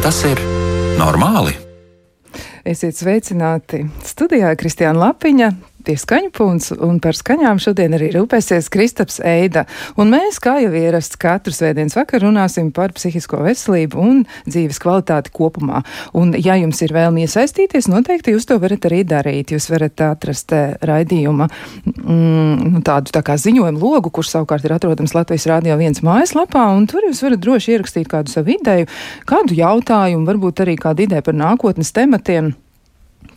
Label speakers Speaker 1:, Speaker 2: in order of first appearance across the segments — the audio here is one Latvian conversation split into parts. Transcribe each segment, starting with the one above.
Speaker 1: Vai tas ir normāli?
Speaker 2: Esiet sveicināti studijā Kristiāna Lapiņa, pie skaņu punkts, un par skaņām šodien arī rūpēsies Kristaps Eida. Un mēs, kā jau ierasts, katru svētdienas vakaru runāsim par psihisko veselību un dzīves kvalitāti kopumā. Un, ja jums ir vēlme iesaistīties, noteikti jūs to varat arī darīt. Jūs varat atrast eh, raidījuma mm, nu, tādu tā kā ziņojumu logu, kurš savukārt ir atrodams Latvijas Rādio viens mājaslapā, un tur jūs varat droši ierakstīt kādu savu ideju, kādu jautājumu, varbūt arī kādu ideju par nākotnes tematiem.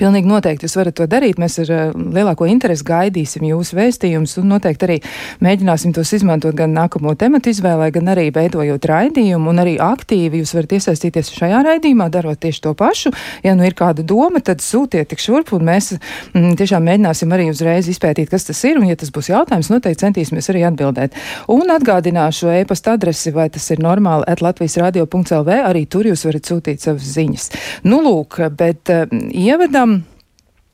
Speaker 2: Pilnīgi noteikti jūs varat to darīt. Mēs ar uh, lielāko interesi gaidīsim jūsu vēstījumus un noteikti arī mēģināsim tos izmantot gan nākamo tematu izvēlē, gan arī veidojot raidījumu un arī aktīvi jūs varat iesaistīties šajā raidījumā, darot tieši to pašu. Ja nu ir kāda doma, tad sūtiet tik šurp un mēs mm, tiešām mēģināsim arī uzreiz izpētīt, kas tas ir un, ja tas būs jautājums, noteikti centīsimies arī atbildēt. Un atgādināšu e-pasta adresi, vai tas ir normāli at Latvijas radio.lv, arī tur jūs varat sūtīt savas ziņas. Nu, lūk, bet uh, ievadā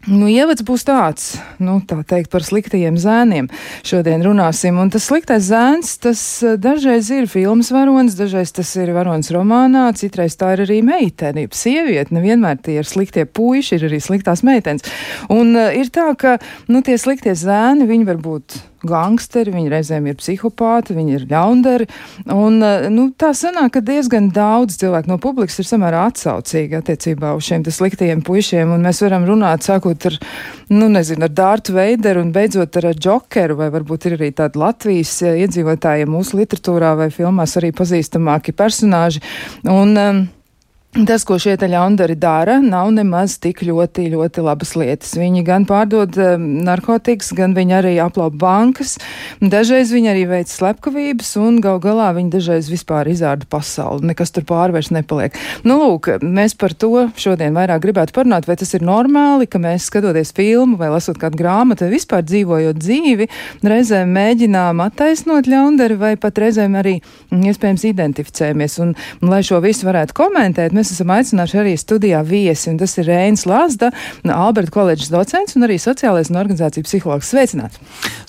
Speaker 2: Nu, ievads būs tāds, nu, tā teikt, par sliktajiem zēniem. Šodien runāsim, un tas sliktais zēns, tas eh, dažreiz ir filmas varonis, dažreiz tas ir varonis romānā, citreiz tā ir arī meitene, sieviete. Nevienmēr tie ir sliktie puiši, ir arī sliktās meitenes. Un uh, ir tā, ka, nu, tie sliktie zēni, viņi var būt gangsteri, viņi reizēm ir psihopāti, viņi ir ļaundari. Un, eh, nu, tā sanāk, ka diezgan daudz cilvēku no publikas ir samērā atsaucīgi attiecībā uz šiem sliktajiem puišiem, un mēs varam runāt sākot ar, nu, nezinu, ar Dārtu Veideru un beidzot ar Džokeru, vai varbūt ir arī tādi Latvijas eh, iedzīvotājiem mūsu literatūrā vai filmās arī pazīstamāki personāži. Un, um, Tas, ko šie ļaundari dara, nav nemaz tik ļoti, ļoti labas lietas. Viņi gan pārdod um, narkotikas, gan viņi arī aplaupa bankas, dažreiz viņi arī veic slepkavības, un gal galā viņi dažreiz vispār izārda pasauli. Nekas tur pārvairs nepaliek. Nu, lūk, mēs par to šodien vairāk gribētu parunāt, vai tas ir normāli, ka mēs skatoties filmu vai lasot kādu grāmatu, vai vispār dzīvojot dzīvi, reizēm mēģinām attaisnot ļaundari, vai pat reizēm arī mm, iespējams identificējamies. Un, un lai šo visu varētu komentēt, mēs esam aicinājuši arī studijā viesi, un tas ir Rēns Lāsda, Alberta koledžas docents un arī sociālais un organizācija psihologs. Sveicināts!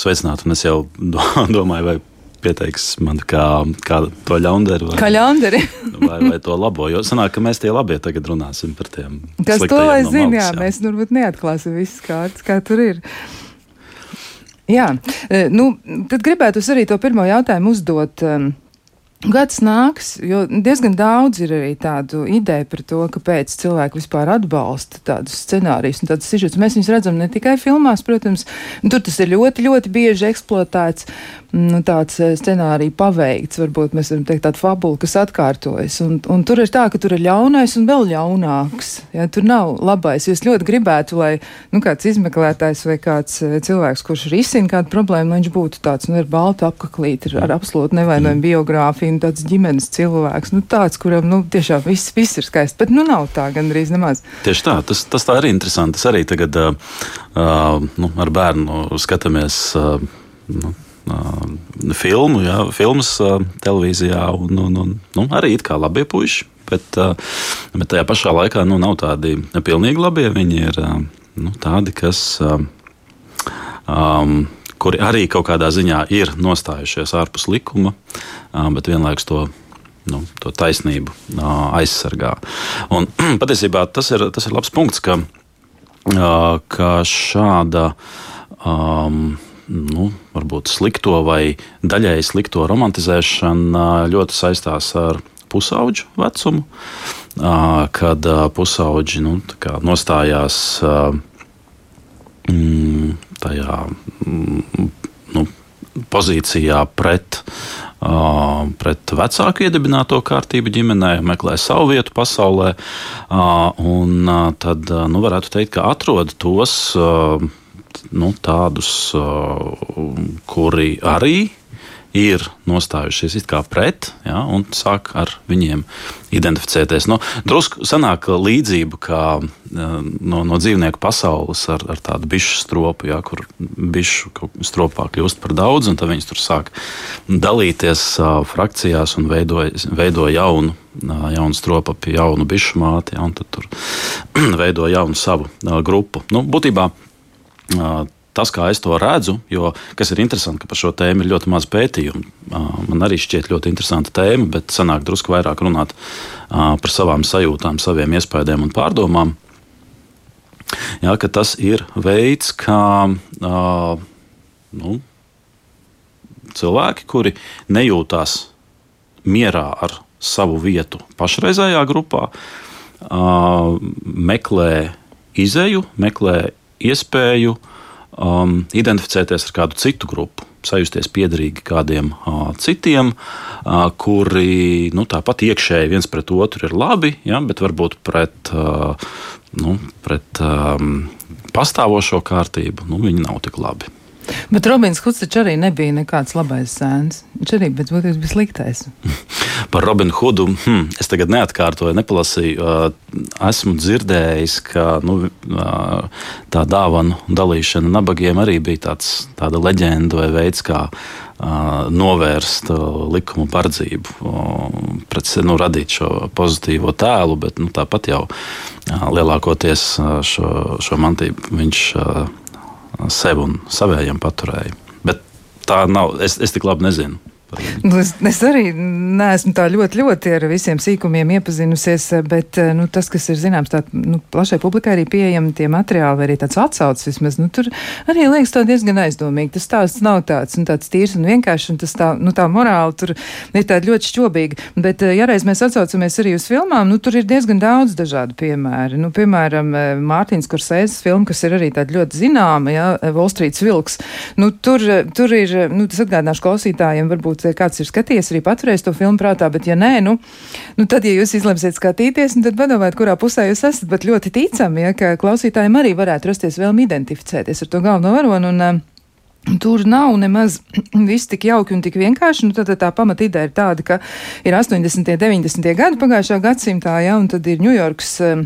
Speaker 3: Sveicināts, un es jau domāju, vai pieteiks man kā, kā to ļaundaru. Vai,
Speaker 2: kā ļaundari.
Speaker 3: vai, vai to labo. Jo sanāk, ka mēs tie labie tagad runāsim par tiem.
Speaker 2: Kas to lai no zina, jā, jā, mēs varbūt neatklāsim visas kārtas, kā tur ir. Jā, e, nu, tad gribētu arī to pirmo jautājumu uzdot. Um, Gads nāks, jo diezgan daudz ir arī tādu ideju par to, kāpēc cilvēki vispār atbalsta tādus scenārijus un tādus sižetus. Mēs viņus redzam ne tikai filmās, protams, tur tas ir ļoti, ļoti bieži eksploatēts, nu, tāds eh, scenārija paveikts, varbūt mēs varam teikt tādu fabulu, kas atkārtojas. Un, un tur ir tā, ka tur ir ļaunais un vēl ļaunāks. Ja, tur nav labais. Es ļoti gribētu, lai nu, kāds izmeklētājs vai kāds eh, cilvēks, kurš risina kādu problēmu, lai viņš būtu tāds, nu, ar baltu apaklīti, ar, ar absolūti nevainojumu biogrāfiju un tāds ģimenes cilvēks, nu, tāds, kuram nu, tiešām viss, viss ir skaists, bet nu, nav tā gandrīz nemaz.
Speaker 3: Tieši tā, tas, tas tā ir interesanti. Es arī tagad uh, nu, ar bērnu skatāmies. Uh, nu, filmu, jā, filmas televīzijā, un, un, un nu, arī it kā labie puiši. Bet, bet tajā pašā laikā nu, nav tādi pilnīgi labie. Viņi ir nu, tādi, kas. Um, kuri arī kaut kādā ziņā ir nostājušies ārpus likuma, bet vienlaikus to nu, to taisnību aizsargā. Un, patiesībā tas ir, tas ir labs punkts, ka, ka šāda. Um, nu, varbūt slikto vai daļēji slikto romantizēšana ļoti saistās ar pusauģu vecumu, kad pusauģi nu, nostājās mm, tajā mm, nu, pozīcijā pret, uh, pret vecāku iedibināto kārtību ģimenē, meklē savu vietu pasaulē. Uh, un uh, tad nu, varētu teikt, ka atrod tos nu, tādus, kuri arī ir nostājušies pret, ja, un sāk ar viņiem identificēties. Nu, drusku sanāk līdzība kā no, no dzīvnieku pasaules ar, ar tādu bišu stropu, ja, kur bišu stropā kļūst par daudz, un tad viņas tur sāk dalīties uh, frakcijās un veido, veido jaunu. Jaunu stropapi, jaunu bišu māti, ja, un tad tur veido jaunu savu uh, grupu. Nu, būtībā uh, tas, kā es to redzu, jo kas ir interesanti, ka par šo tēmu ir ļoti maz pētījumu. Man arī šķiet ļoti interesanta tēma, bet sanāk drusku vairāk runāt par savām sajūtām, saviem iespējām un pārdomām. Jā, tas ir veids, kā nu, cilvēki, kuri nejūtās mierā ar savu vietu pašreizējā grupā, meklē izēju, meklē iespēju um, identificēties ar kādu citu grupu, sajusties piederīgi kādiem uh, citiem, uh, kuri nu, tāpat iekšēji viens pret otru ir labi, ja, bet varbūt pret, uh, nu, pret um, pastāvošo kārtību nu, viņi nav tik labi.
Speaker 2: Bet Robins Huds taču arī nebija nekāds labais sēns. Viņš arī pēc būtības bija sliktais.
Speaker 3: Par Robinu Hudu hm, es tagad neatkārtoju, nepalasīju. Esmu dzirdējis, ka nu, tā dāvanu dalīšana nabagiem arī bija tāds, tāda leģenda vai veids, kā novērst likumu pardzību, pret, nu, radīt šo pozitīvo tēlu, bet nu, tāpat jau lielākoties šo, šo mantību viņš sev un savējiem paturēju. Bet tā nav, es, es tik labi nezinu.
Speaker 2: Nu, es, es arī neesmu tā ļoti, ļoti ar visiem sīkumiem iepazinusies, bet nu, tas, kas ir zināms, tā nu, plašai publikai arī pieejami tie materiāli, vai arī tāds atsaucis vismaz, nu, tur arī liekas tā diezgan aizdomīgi. Tas stāsts nav tāds, nu, tāds tīrs un vienkāršs, un tas tā, nu, tā morāli tur ir tāda ļoti šķobīga. Bet, ja reiz mēs atsaucamies arī uz filmām, nu, tur ir diezgan daudz dažādu piemēru. Nu, piemēram, Mārtiņš Korsēzes filma, kas ir arī tāda ļoti zināma, ja, Wall Street vilks. Nu, tur, tur ir, nu, tas atgādināšu klausītājiem, varbūt varbūt kāds ir skatījies, arī paturējis to filmu prātā, bet ja nē, nu, nu tad, ja jūs izlemsiet skatīties, nu, tad padomājiet, kurā pusē jūs esat, bet ļoti ticami, ja, ka klausītājiem arī varētu rasties vēlmi identificēties ar to galveno varonu. Un, um, Tur nav nemaz viss tik jauki un tik vienkārši. Nu, tad, tad tā pamata ideja ir tāda, ka ir 80. un 90. gadi pagājušā gadsimtā, ja, un tad ir Ņujorkas. Um,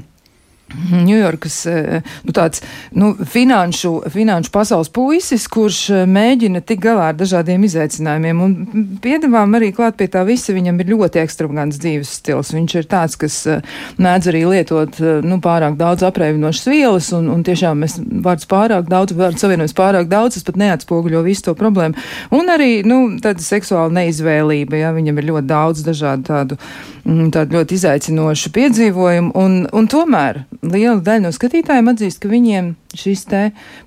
Speaker 2: Ņujorkas eh, nu, tāds, nu, finanšu, finanšu pasaules puisis, kurš eh, mēģina tikt galā ar dažādiem izaicinājumiem. Un piedāvām arī klāt pie tā visa, viņam ir ļoti ekstravagants dzīves stils. Viņš ir tāds, kas eh, mēdz arī lietot nu, pārāk daudz apreivinošas vielas, un, un tiešām mēs vārds pārāk daudz, vārds savienojums pārāk daudz, tas pat neatspoguļo visu to problēmu. Un arī nu, tāda seksuāla neizvēlība, ja viņam ir ļoti daudz dažādu tādu, mm, tādu ļoti izaicinošu piedzīvojumu. Un, un tomēr liela daļa no skatītājiem atzīst, ka viņiem šis te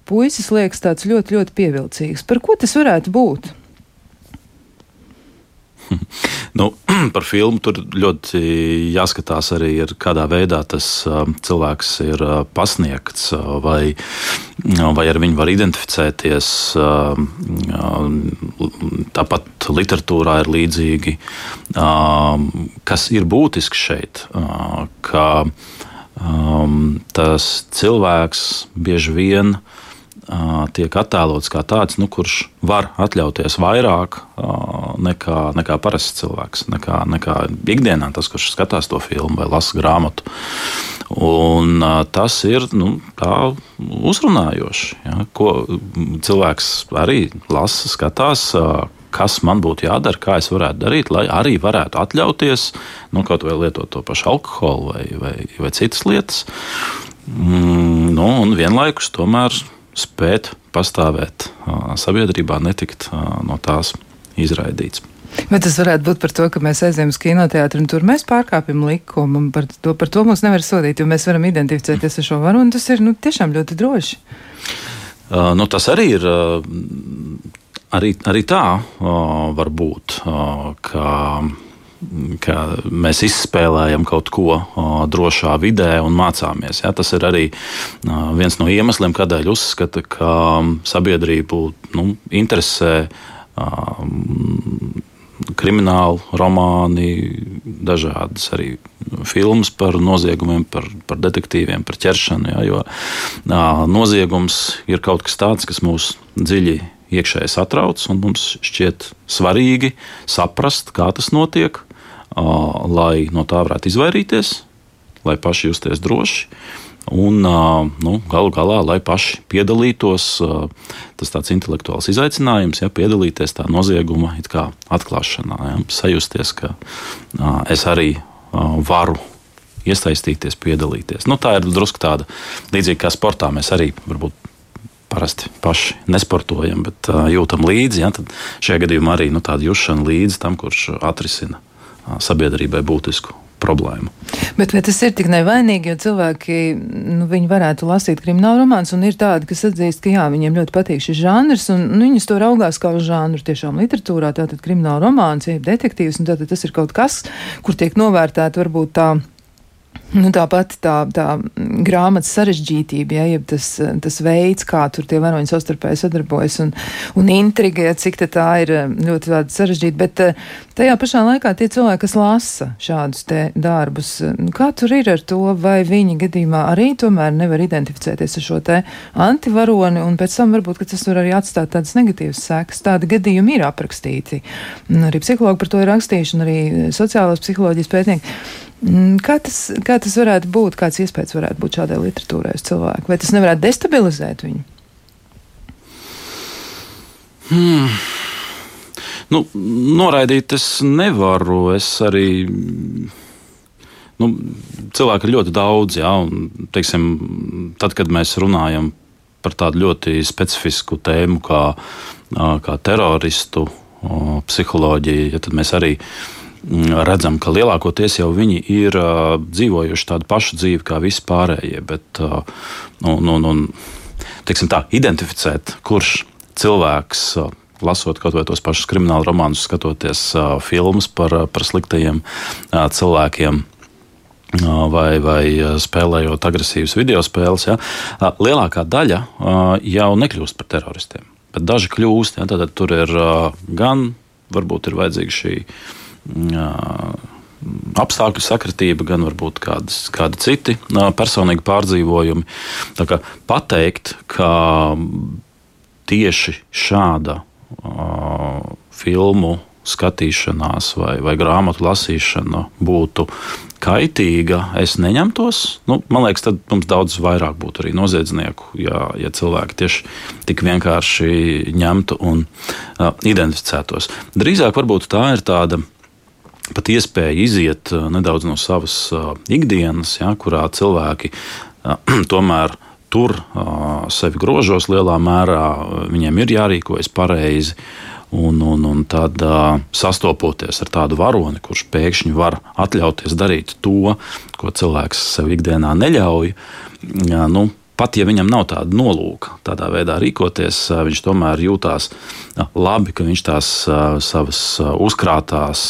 Speaker 2: puisis liekas tāds ļoti, ļoti pievilcīgs. Par ko tas varētu būt?
Speaker 3: Nu, par filmu tur ļoti jāskatās arī, ir, kādā veidā tas uh, cilvēks ir uh, pasniegts, uh, vai, vai ar viņu var identificēties. Tāpat literatūrā ir līdzīgi, kas ir būtiski šeit. Ka, um, tas cilvēks bieži vien uh, tiek attēlots kā tāds, nu, kurš var atļauties vairāk uh, nekā, nekā parasts cilvēks, nekā, nekā ikdienā tas, kurš skatās to filmu vai lasa grāmatu. Un, uh, tas ir nu, uzrunājoši. Ja, ko cilvēks arī lasa, skatās, uh, kas man būtu jādara, kā es varētu darīt, lai arī varētu atļauties nu, kaut vai lietot to pašu alkoholu vai, vai, vai citas lietas. Mm, nu, un vienlaikus tomēr spēt pastāvēt sabiedrībā, netikt no tās izraidīts.
Speaker 2: Bet tas varētu būt par to, ka mēs aizējām uz kinoteātru un tur mēs pārkāpjam likumu. Par to, par to mums nevar sodīt, jo mēs varam identificēties ar šo varu, un tas ir nu, tiešām ļoti droši.
Speaker 3: Uh, nu, tas arī ir uh, arī, arī tā uh, var būt, uh, ka, ka mēs izspēlējam kaut ko uh, drošā vidē un mācāmies. Ja? Tas ir arī uh, viens no iemesliem, kādēļ uzskata, ka sabiedrību nu, interesē. Uh, krimināli romāni, dažādas arī filmas par noziegumiem, par, par detektīviem, par ķeršanu. Jā, jo uh, noziegums ir kaut kas tāds, kas mūs dziļi iekšēji satrauc, un mums šķiet svarīgi saprast, kā tas notiek, lai no tā varētu izvairīties, lai paši justies droši. Un nu, galu galā, lai paši piedalītos, tas tāds intelektuāls izaicinājums, ja piedalīties tā nozieguma atklāšanā, ja, sajusties, ka es arī varu iesaistīties, piedalīties. Nu, tā ir drusku tāda līdzīga kā sportā. Mēs arī varbūt parasti paši nesportojam, bet uh, jūtam līdzi. Ja, šajā gadījumā arī nu, tāda jušana līdzi tam, kurš atrisina uh, sabiedrībai būtisku problēmu.
Speaker 2: Bet vai tas ir tik nevainīgi, jo cilvēki nu, varētu lasīt kriminālu romānus, un ir tādi, kas atzīst, ka jā, viņiem ļoti patīk šis žanrs, un nu, viņus to raugās kā uz žanru tiešām literatūrā, tātad krimināla romāns, jeb detektīvs, un tātad tas ir kaut kas, kur tiek novērtēta varbūt tā Nu, Tāpat tā, tā grāmatas sarežģītība, ja, jeb tas, tas veids, kā tur tie varoņi savstarpēji sadarbojas, un, un intriga, ja, cik tā ir ļoti sarežģīta. Bet eh, tajā pašā laikā tie cilvēki, kas lasa šādus darbus, nu, kā tur ir ar to, vai viņi gadījumā arī tomēr nevar identificēties ar šo te antivaroni, un pēc tam varbūt tas var arī atstāt tādas negatīvas sekas. Tādi gadījumi ir aprakstīti. Arī psihologi par to ir rakstījuši, un arī sociālās psiholoģijas pētnieki. Mm, kā tas, kā tas varētu būt? Kāds iespējas varētu būt šādai literatūrai uz cilvēku? Vai tas nevarētu destabilizēt viņu?
Speaker 3: Hmm. Nu, noraidīt es nevaru. Es arī. Nu, cilvēki ir ļoti daudz, jā, un, teiksim, tad, kad mēs runājam par tādu ļoti specifisku tēmu, kā, kā teroristu psiholoģija, ja tad mēs arī uh, redzam, ka lielākoties jau viņi ir uh, dzīvojuši tādu pašu dzīvi kā visi pārējie. Bet, uh, nu, nu, nu, teiksim tā, identificēt, kurš cilvēks. Uh, lasot kaut vai tos pašus kriminālu romānus, skatoties uh, filmas par, par sliktajiem uh, cilvēkiem, vai, vai spēlējot agresīvas video spēles, ja, lielākā daļa jau nekļūst par teroristiem. Bet daži kļūst. Ja, tad tur ir gan, varbūt ir vajadzīga šī apstākļu sakritība, gan varbūt kādas, kādi citi personīgi pārdzīvojumi. Tā kā pateikt, ka tieši šāda uh, filmu skatīšanās vai, vai grāmatu lasīšana būtu kaitīga, es neņemtos. Nu, man liekas, tad mums daudz vairāk būtu arī noziedznieku, ja, ja cilvēki tieši tik vienkārši ņemtu un uh, identificētos. Drīzāk varbūt tā ir tāda pat iespēja iziet uh, nedaudz no savas uh, ikdienas, ja, kurā cilvēki uh, tomēr tur sevi grožos lielā mērā, viņiem ir jārīkojas pareizi. Un, un, un tad sastopoties ar tādu varoni, kurš pēkšņi var atļauties darīt to, ko cilvēks sev ikdienā neļauj, uh, nu, pat ja viņam nav tāda nolūka tādā veidā rīkoties, viņš tomēr jūtās labi, ka viņš tās savas uzkrātās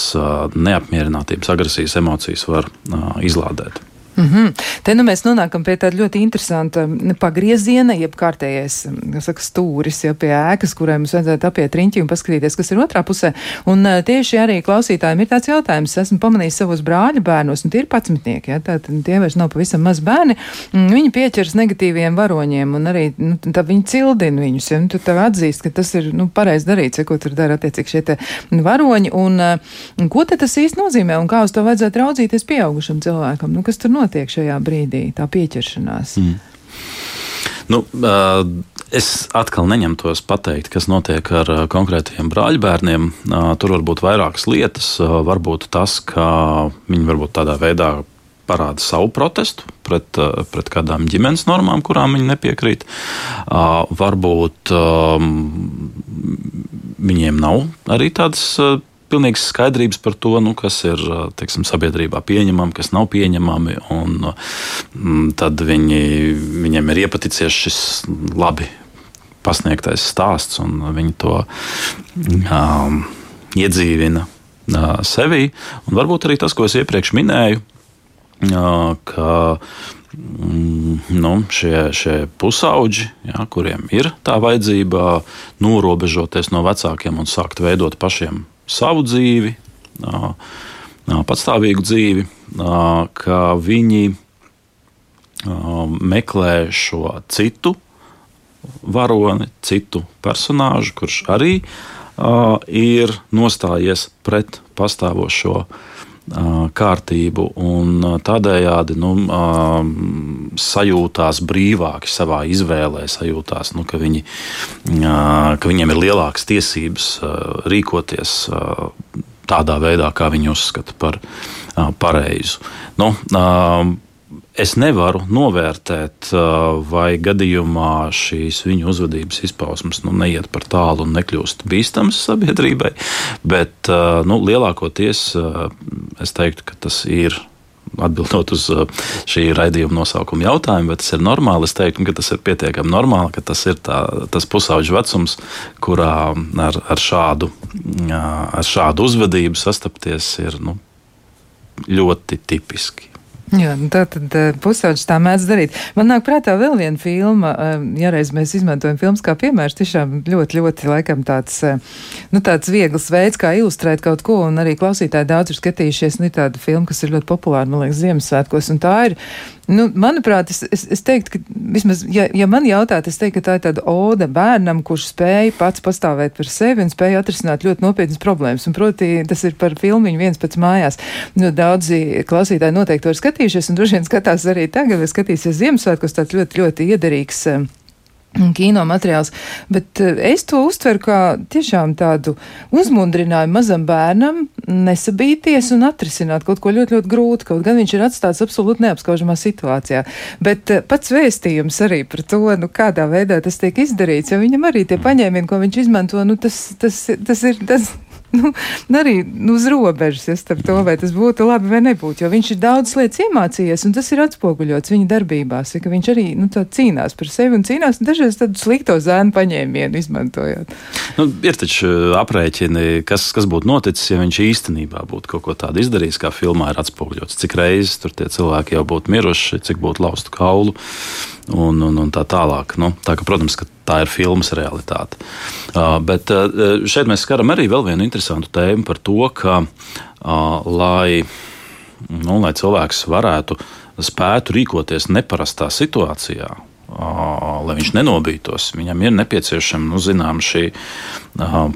Speaker 3: neapmierinātības, agresijas emocijas var izlādēt.
Speaker 2: Mm -hmm. Te nu mēs nonākam pie tāda ļoti interesanta pagrieziena, jeb kārtējais saka, stūris, jau pie ēkas, kurai mums vajadzētu apiet riņķi un paskatīties, kas ir otrā pusē. Un tieši arī klausītājiem ir tāds jautājums. Esmu pamanījis savus brāļa bērnos, un tie ir patsmitnieki, ja, tātad tie vairs nav pavisam maz bērni. Viņi pieķers negatīviem varoņiem, un arī nu, viņi cildina viņus. Ja, nu, tu tev atzīst, ka tas ir nu, pareizi darīts, ja, ko tur dara attiecīgi šie varoņi. Un, un ko tas īsti nozīmē, un kā uz to vajadzētu raudzīties pieaugušam cilvēkam? Nu, kas tur notiek? Notiek šajā brīdī, tā pieķeršanās? Mm.
Speaker 3: Nu, uh, es atkal neņemtos pateikt, kas notiek ar konkrētiem brāļbērniem. Tur var būt vairākas lietas. Varbūt tas, ka viņi varbūt tādā veidā parāda savu protestu pret, pret kādām ģimenes normām, kurām viņi nepiekrīt. Varbūt viņiem nav arī tādas pilnīgas skaidrības par to, nu, kas ir teiksim, sabiedrībā pieņemami, kas nav pieņemami. Un, tad viņi, viņiem ir iepaticies šis labi pasniegtais stāsts, un viņi to um, iedzīvina uh, sevī. Un varbūt arī tas, ko es iepriekš minēju, uh, ka mm, nu, šie, šie pusauģi, ja, kuriem ir tā vajadzība norobežoties no vecākiem un sākt veidot pašiem savu dzīvi, patstāvīgu dzīvi, ka viņi meklē šo citu varoni, citu personāžu, kurš arī ir nostājies pret pastāvošo kārtību un tādējādi nu, sajūtās brīvāki savā izvēlē, sajūtās, nu, ka, viņi, ka viņiem ir lielākas tiesības rīkoties tādā veidā, kā viņi uzskata par pareizu. Nu, es nevaru novērtēt, vai gadījumā šīs viņu uzvedības izpausmes nu, neiet par tālu un nekļūst bīstamas sabiedrībai. Bet nu, lielākoties es teiktu, ka tas ir atbildot uz šī raidījuma nosaukuma jautājumu, vai tas ir normāli. Es teiktu, ka tas ir pietiekami normāli, ka tas ir tā, tas pusauģu vecums, kurā ar, ar, šādu, ar šādu uzvedību sastapties ir nu, ļoti tipiski.
Speaker 2: Jā, nu tā tad eh, pusauģis tā mēdz darīt. Man nāk prātā vēl viena filma, eh, ja reiz mēs izmantojam filmas kā piemērs, tiešām ļoti, ļoti laikam tāds, eh, nu tāds viegls veids, kā ilustrēt kaut ko, un arī klausītāji daudz ir skatījušies, nu tāda filma, kas ir ļoti populāra, man liekas, Ziemassvētkos, un tā ir Nu, manuprāt, es, es, es teiktu, ka, vismaz, ja, ja man jautāt, es teiktu, ka tā ir tāda ode bērnam, kurš spēja pats pastāvēt par sevi un spēja atrisināt ļoti nopietnas problēmas. Un, proti, tas ir par filmiņu viens pats mājās. Nu, daudzi klausītāji noteikti to ir skatījušies, un droši vien skatās arī tagad, vai skatīsies Ziemassvētkos, tāds ļoti, ļoti iederīgs. Uh, kino materiāls, bet eh, es to uztveru kā tiešām tādu uzmundrinājumu mazam bērnam nesabīties un atrisināt kaut ko ļoti, ļoti grūti, kaut gan viņš ir atstāts absolūti neapskaužamā situācijā. Bet eh, pats vēstījums arī par to, nu, kādā veidā tas tiek izdarīts, jo viņam arī tie paņēmieni, ko viņš izmanto, nu, tas, tas, tas ir, tas, nu, arī nu, uz robežas ja, starp to, vai tas būtu labi vai nebūtu. Jo viņš ir daudz lietas iemācījies, un tas ir atspoguļots viņa darbībās. Ja, viņš arī nu, cīnās par sevi un cīnās un dažreiz tādu slikto zēnu paņēmienu izmantojot.
Speaker 3: Nu, ir taču aprēķini, kas, kas būtu noticis, ja viņš īstenībā būtu kaut ko tādu izdarījis, kā filmā ir atspoguļots. Cik reizes tur tie cilvēki jau būtu miruši, cik būtu laustu kaulu un, un, un tā tālāk. Nu, tā ka, protams, ka tā ir filmas realitāte. Uh, bet uh, šeit mēs skaram arī vēl vienu interesantu tēmu par to, ka, uh, lai, nu, lai cilvēks varētu spētu rīkoties neparastā situācijā, lai viņš nenobītos. Viņam ir nepieciešama nu, zinām, šī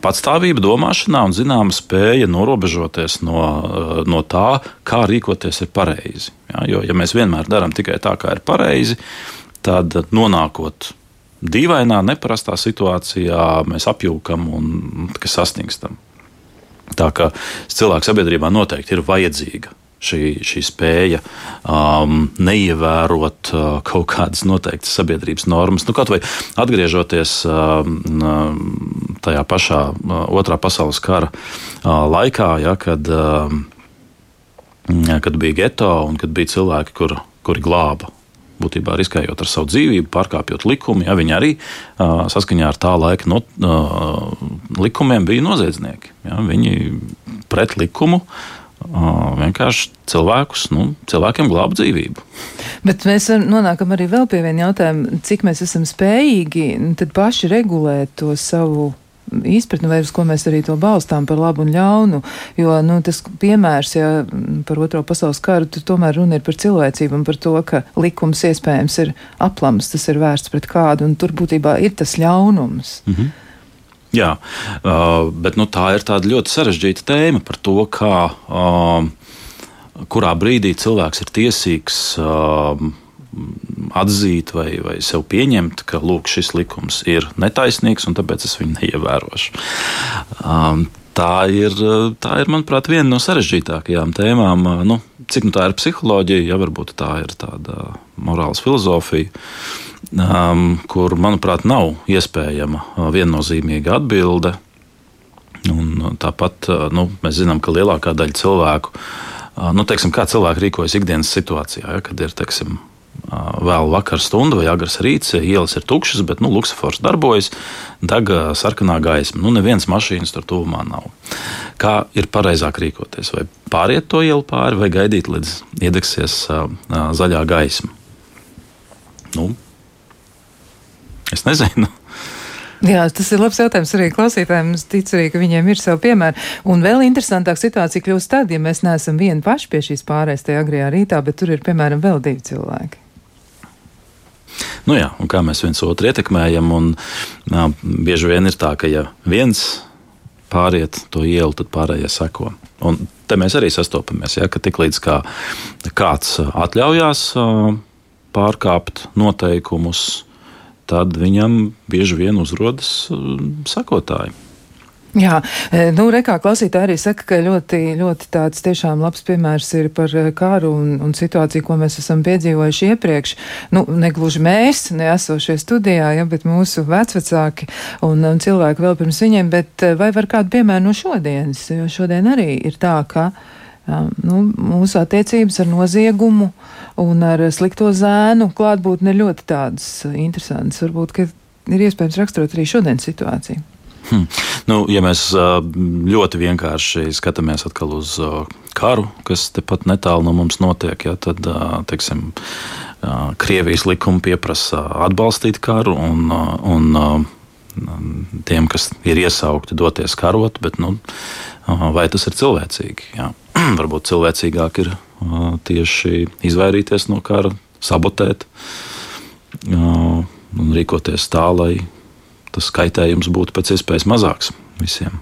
Speaker 3: patstāvība domāšanā un zināma spēja norobežoties no, no tā, kā rīkoties ir pareizi. Ja, jo, ja mēs vienmēr darām tikai tā, kā ir pareizi, tad nonākot dīvainā, neparastā situācijā, mēs apjūkam un sasnigstam. Tā kā cilvēku sabiedrībā noteikti ir vajadzīga šī, šī spēja um, neievērot uh, kaut kādas noteiktas sabiedrības normas. Nu, kaut vai atgriežoties um tajā pašā uh, otrā pasaules kara uh, laikā, ja, kad, uh, kad bija geto un kad bija cilvēki, kur, kuri glāba būtībā riskējot ar savu dzīvību, pārkāpjot likumu. Ja, viņi arī uh, saskaņā ar tā laika no, uh, likumiem bija noziedznieki. Ja, viņi pret likumu uh, vienkārši cilvēkus, nu, cilvēkiem glābt dzīvību.
Speaker 2: Bet mēs nonākam arī vēl pie viena jautājuma, cik mēs esam spējīgi paši regulēt to savu izpratni, vai uz ko mēs arī to balstām par labu un ļaunu. Jo nu, tas piemērs, ja par otro pasaules karu, tomēr runa ir par cilvēcību un par to, ka likums iespējams ir aplams, tas ir vērsts pret kādu, un tur būtībā ir tas ļaunums. -hmm.
Speaker 3: Jā, uh, bet nu, tā ir ļoti sarežģīta tēma par to, kā, uh, kurā brīdī cilvēks ir tiesīgs uh, atzīt vai, vai sev pieņemt, ka lūk, šis likums ir netaisnīgs un tāpēc es viņu neievērošu. Um, Tā ir, tā ir, manuprāt, viena no sarežģītākajām tēmām. Nu, cik nu tā ir psiholoģija, ja varbūt tā ir tāda morāls filozofija, um, kur, manuprāt, nav iespējama viennozīmīga atbilde. Un tāpat nu, mēs zinām, ka lielākā daļa cilvēku, nu, teiksim, kā cilvēki rīkojas ikdienas situācijā, ja, kad ir teiksim, vēl vakar stunda vai agrs rīts, ielas ir tukšas, bet nu, luksafors darbojas, deg sarkanā gaisma. Nu, nevienas mašīnas tur tuvumā nav. Kā ir pareizāk rīkoties? Vai pāriet to ielu pāri, vai gaidīt, līdz iedegsies uh, zaļā gaisma? Nu, es nezinu.
Speaker 2: Jā, tas ir labs jautājums arī klausītājiem. Es ticu arī, ka viņiem ir savi piemēri. Un vēl interesantāk situācija kļūst tad, ja mēs neesam vieni paši pie šīs pārējais tajā agrijā rītā, bet tur ir, piemēram, vēl divi cilvēki.
Speaker 3: Nu jā, un kā mēs viens otru ietekmējam, un nā, bieži vien ir tā, ka ja viens pāriet to ielu, tad pārējie seko. Un te mēs arī sastopamies, ja, ka tiklīdz kā kāds atļaujās pārkāpt noteikumus, tad viņam bieži vien uzrodas um, sakotāji.
Speaker 2: Jā, e, nu, rekā klausītāji arī saka, ka ļoti, ļoti tāds tiešām labs piemērs ir par e, kāru un, un situāciju, ko mēs esam piedzīvojuši iepriekš. Nu, negluži mēs, neesošie studijā, ja, bet mūsu vecvecāki un, un cilvēki vēl pirms viņiem, bet e, vai var kādu piemēru no šodienas, jo šodien arī ir tā, ka nu, mūsu attiecības ar noziegumu un ar slikto zēnu klātbūtni ir ļoti tādas interesantas. Varbūt, ka ir iespējams raksturot arī šodienas situāciju.
Speaker 3: Hmm. Nu, ja mēs ļoti vienkārši skatāmies uz karu, kas tepat netālu no mums notiek, ja, tad teiksim, Krievijas likumi pieprasa atbalstīt karu un, un tiem, kas ir iesaukti, doties karot, bet nu, vai tas ir cilvēcīgi? Jā. Varbūt cilvēcīgāk ir tieši izvairīties no kara, sabotēt un rīkoties tā, lai tas kaitējums būtu pēc iespējas mazāks visiem.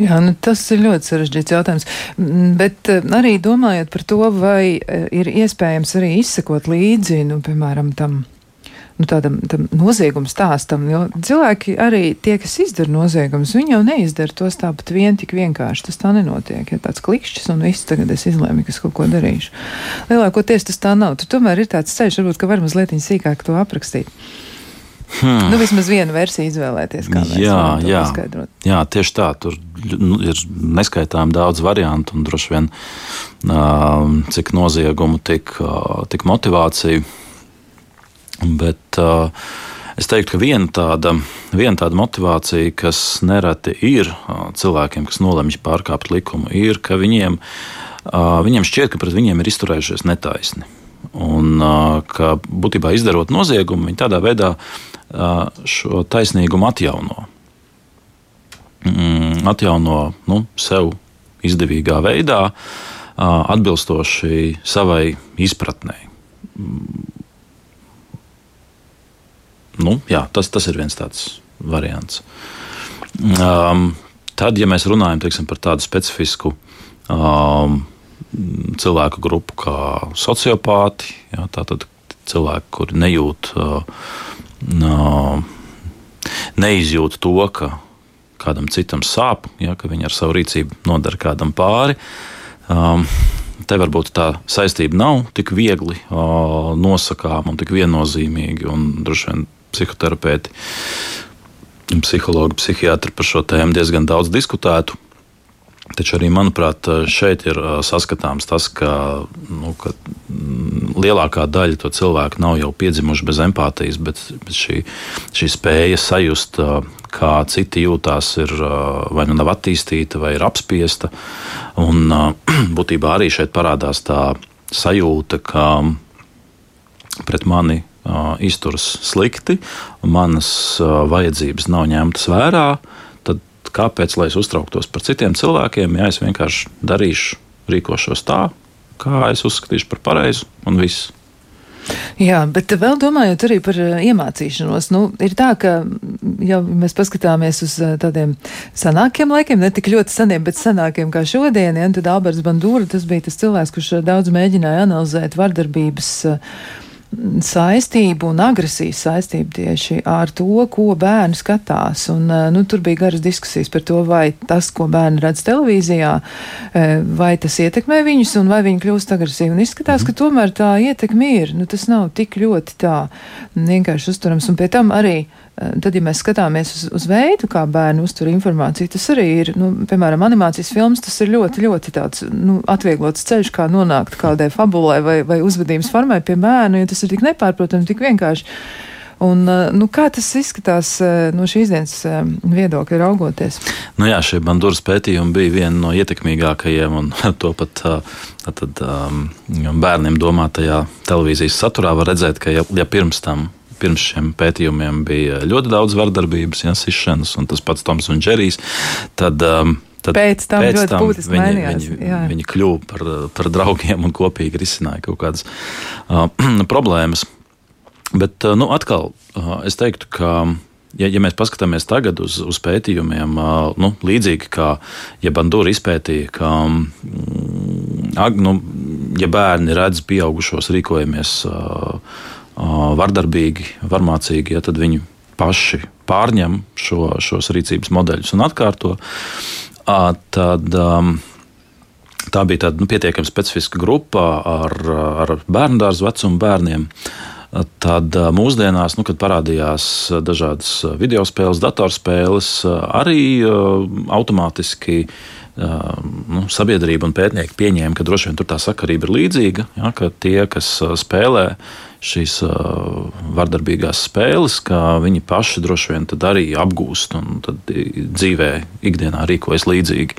Speaker 2: Jā, nu tas ir ļoti sarežģīts jautājums. Mm, bet arī domājot par to, vai ir iespējams arī izsekot līdzi, nu, piemēram, tam. Nu, tādam nozieguma stāstam, jo cilvēki arī tie, kas izdara noziegumus, viņi jau neizdara tos tāpat vien tik vienkārši. Tas tā nenotiek. Ja tāds klikšķis un viss tagad es izlēmu, ka es kaut ko darīšu. Lielākoties tas tā nav. Tur tomēr ir tāds ceļš, varbūt, ka var mazliet sīkāk to aprakstīt. Hmm. Nu, vismaz vienu versiju izvēlēties, kā jā, jā. paskaidrot.
Speaker 3: Jā, tieši tā. Tur nu, ir neskaitām daudz variantu un droši vien uh, cik noziegumu, tik, uh, tik motivāciju. Bet uh, es teiktu, ka viena tāda, viena tāda motivācija, kas nereti ir uh, cilvēkiem, kas nolemj pārkāpt likumu, ir, ka viņiem, uh, viņiem šķiet, ka pret viņiem ir izturējušies netaisni. Un ka būtībā izdarot noziegumu, viņi tādā veidā šo taisnīgumu atjauno. Mm, atjauno nu, sev izdevīgā veidā, atbilstoši savai izpratnē. Nu, jā, tas, tas ir viens tāds variants. Um, tad, ja mēs runājam teiksim, par tādu specifisku um, cilvēku grupu kā sociopāti, jā, tātad cilvēki, kuri nejūt. Uh, neizjūt to, ka kādam citam sāp, ja, ka viņi ar savu rīcību nodara kādam pāri. Um, te varbūt tā saistība nav tik viegli uh, nosakāma un tik viennozīmīga. Un droši vien psihoterapeiti, psihologi, psihiatri par šo tēmu diezgan daudz diskutētu. Taču arī, manuprāt, šeit ir saskatāms tas, ka, nu, ka mm, lielākā daļa to cilvēku nav jau piedzimuši bez empātijas, bet, šī, šī spēja sajust, kā citi jūtās, ir vai nu nav attīstīta, vai ir apspiesta. Un būtībā arī šeit parādās tā sajūta, ka pret mani izturas slikti, manas vajadzības nav ņemtas vērā kāpēc lai es uztrauktos par citiem cilvēkiem, ja es vienkārši darīšu, rīkošos tā, kā es uzskatīšu par pareizu un viss.
Speaker 2: Jā, bet vēl domājot arī par iemācīšanos, nu, ir tā, ka, ja mēs paskatāmies uz tādiem senākiem laikiem, ne tik ļoti seniem, bet senākiem kā šodien, ja, tad Alberts Bandūra, tas bija tas cilvēks, kurš daudz mēģināja analizēt vardarbības uh, saistību un agresijas saistību tieši ar to, ko bērni skatās. Un, eh, nu, tur bija garas diskusijas par to, vai tas, ko bērni redz televīzijā, eh, vai tas ietekmē viņus un vai viņi kļūst agresīvi. Un izskatās, mm. ka tomēr tā ietekme ir. Nu, tas nav tik ļoti tā vienkārši uzturams. Un pie tam arī Eh, tad, ja mēs skatāmies uz, uz veidu, kā bērni uztver informāciju, tas arī ir, nu, piemēram, animācijas filmas, tas ir ļoti, ļoti tāds nu, atvieglots ceļš, kā nonākt kādai fabulai vai, vai uzvedības formai pie bērna, jo tas ir tik nepārprotami, tik vienkārši. Un, eh, nu, kā tas izskatās eh, no šīs dienas viedokļa raugoties?
Speaker 3: Nu jā, šie bandūras pētījumi bija viena no ietekmīgākajiem un to pat tad, bērniem domātajā televīzijas saturā var redzēt, ka ja, ja pirms tam pirms šiem pētījumiem bija ļoti daudz vardarbības, ja, sišanas, un tas pats Toms un Džerijs. Tad, um, Tad
Speaker 2: pēc tam pēc ļoti būtiski
Speaker 3: viņi,
Speaker 2: mainījās.
Speaker 3: Viņi, jā. viņi kļuva par, par draugiem un kopīgi risināja kaut kādas uh, problēmas. Bet uh, nu, atkal uh, es teiktu, ka. Ja, ja mēs paskatāmies tagad uz, uz pētījumiem, uh, nu, līdzīgi kā ja Bandūra izpētīja, ka mm, ag, nu, ja bērni redz pieaugušos rīkojamies uh, vardarbīgi, varmācīgi, ja, tad viņi paši pārņem šo, šos rīcības modeļus un atkārto, tad tā bija tāda nu, pietiekami specifiska grupa ar, ar bērnu dārza vecumu bērniem. Tad mūsdienās, nu, kad parādījās dažādas video spēles, datorspēles, arī automātiski nu, sabiedrība un pētnieki pieņēma, ka droši vien tā sakarība ir līdzīga. Ja, ka tie, kas spēlē šīs uh, vardarbīgās spēles, ka viņi paši droši vien arī apgūst un dzīvē, ikdienā rīkojas līdzīgi.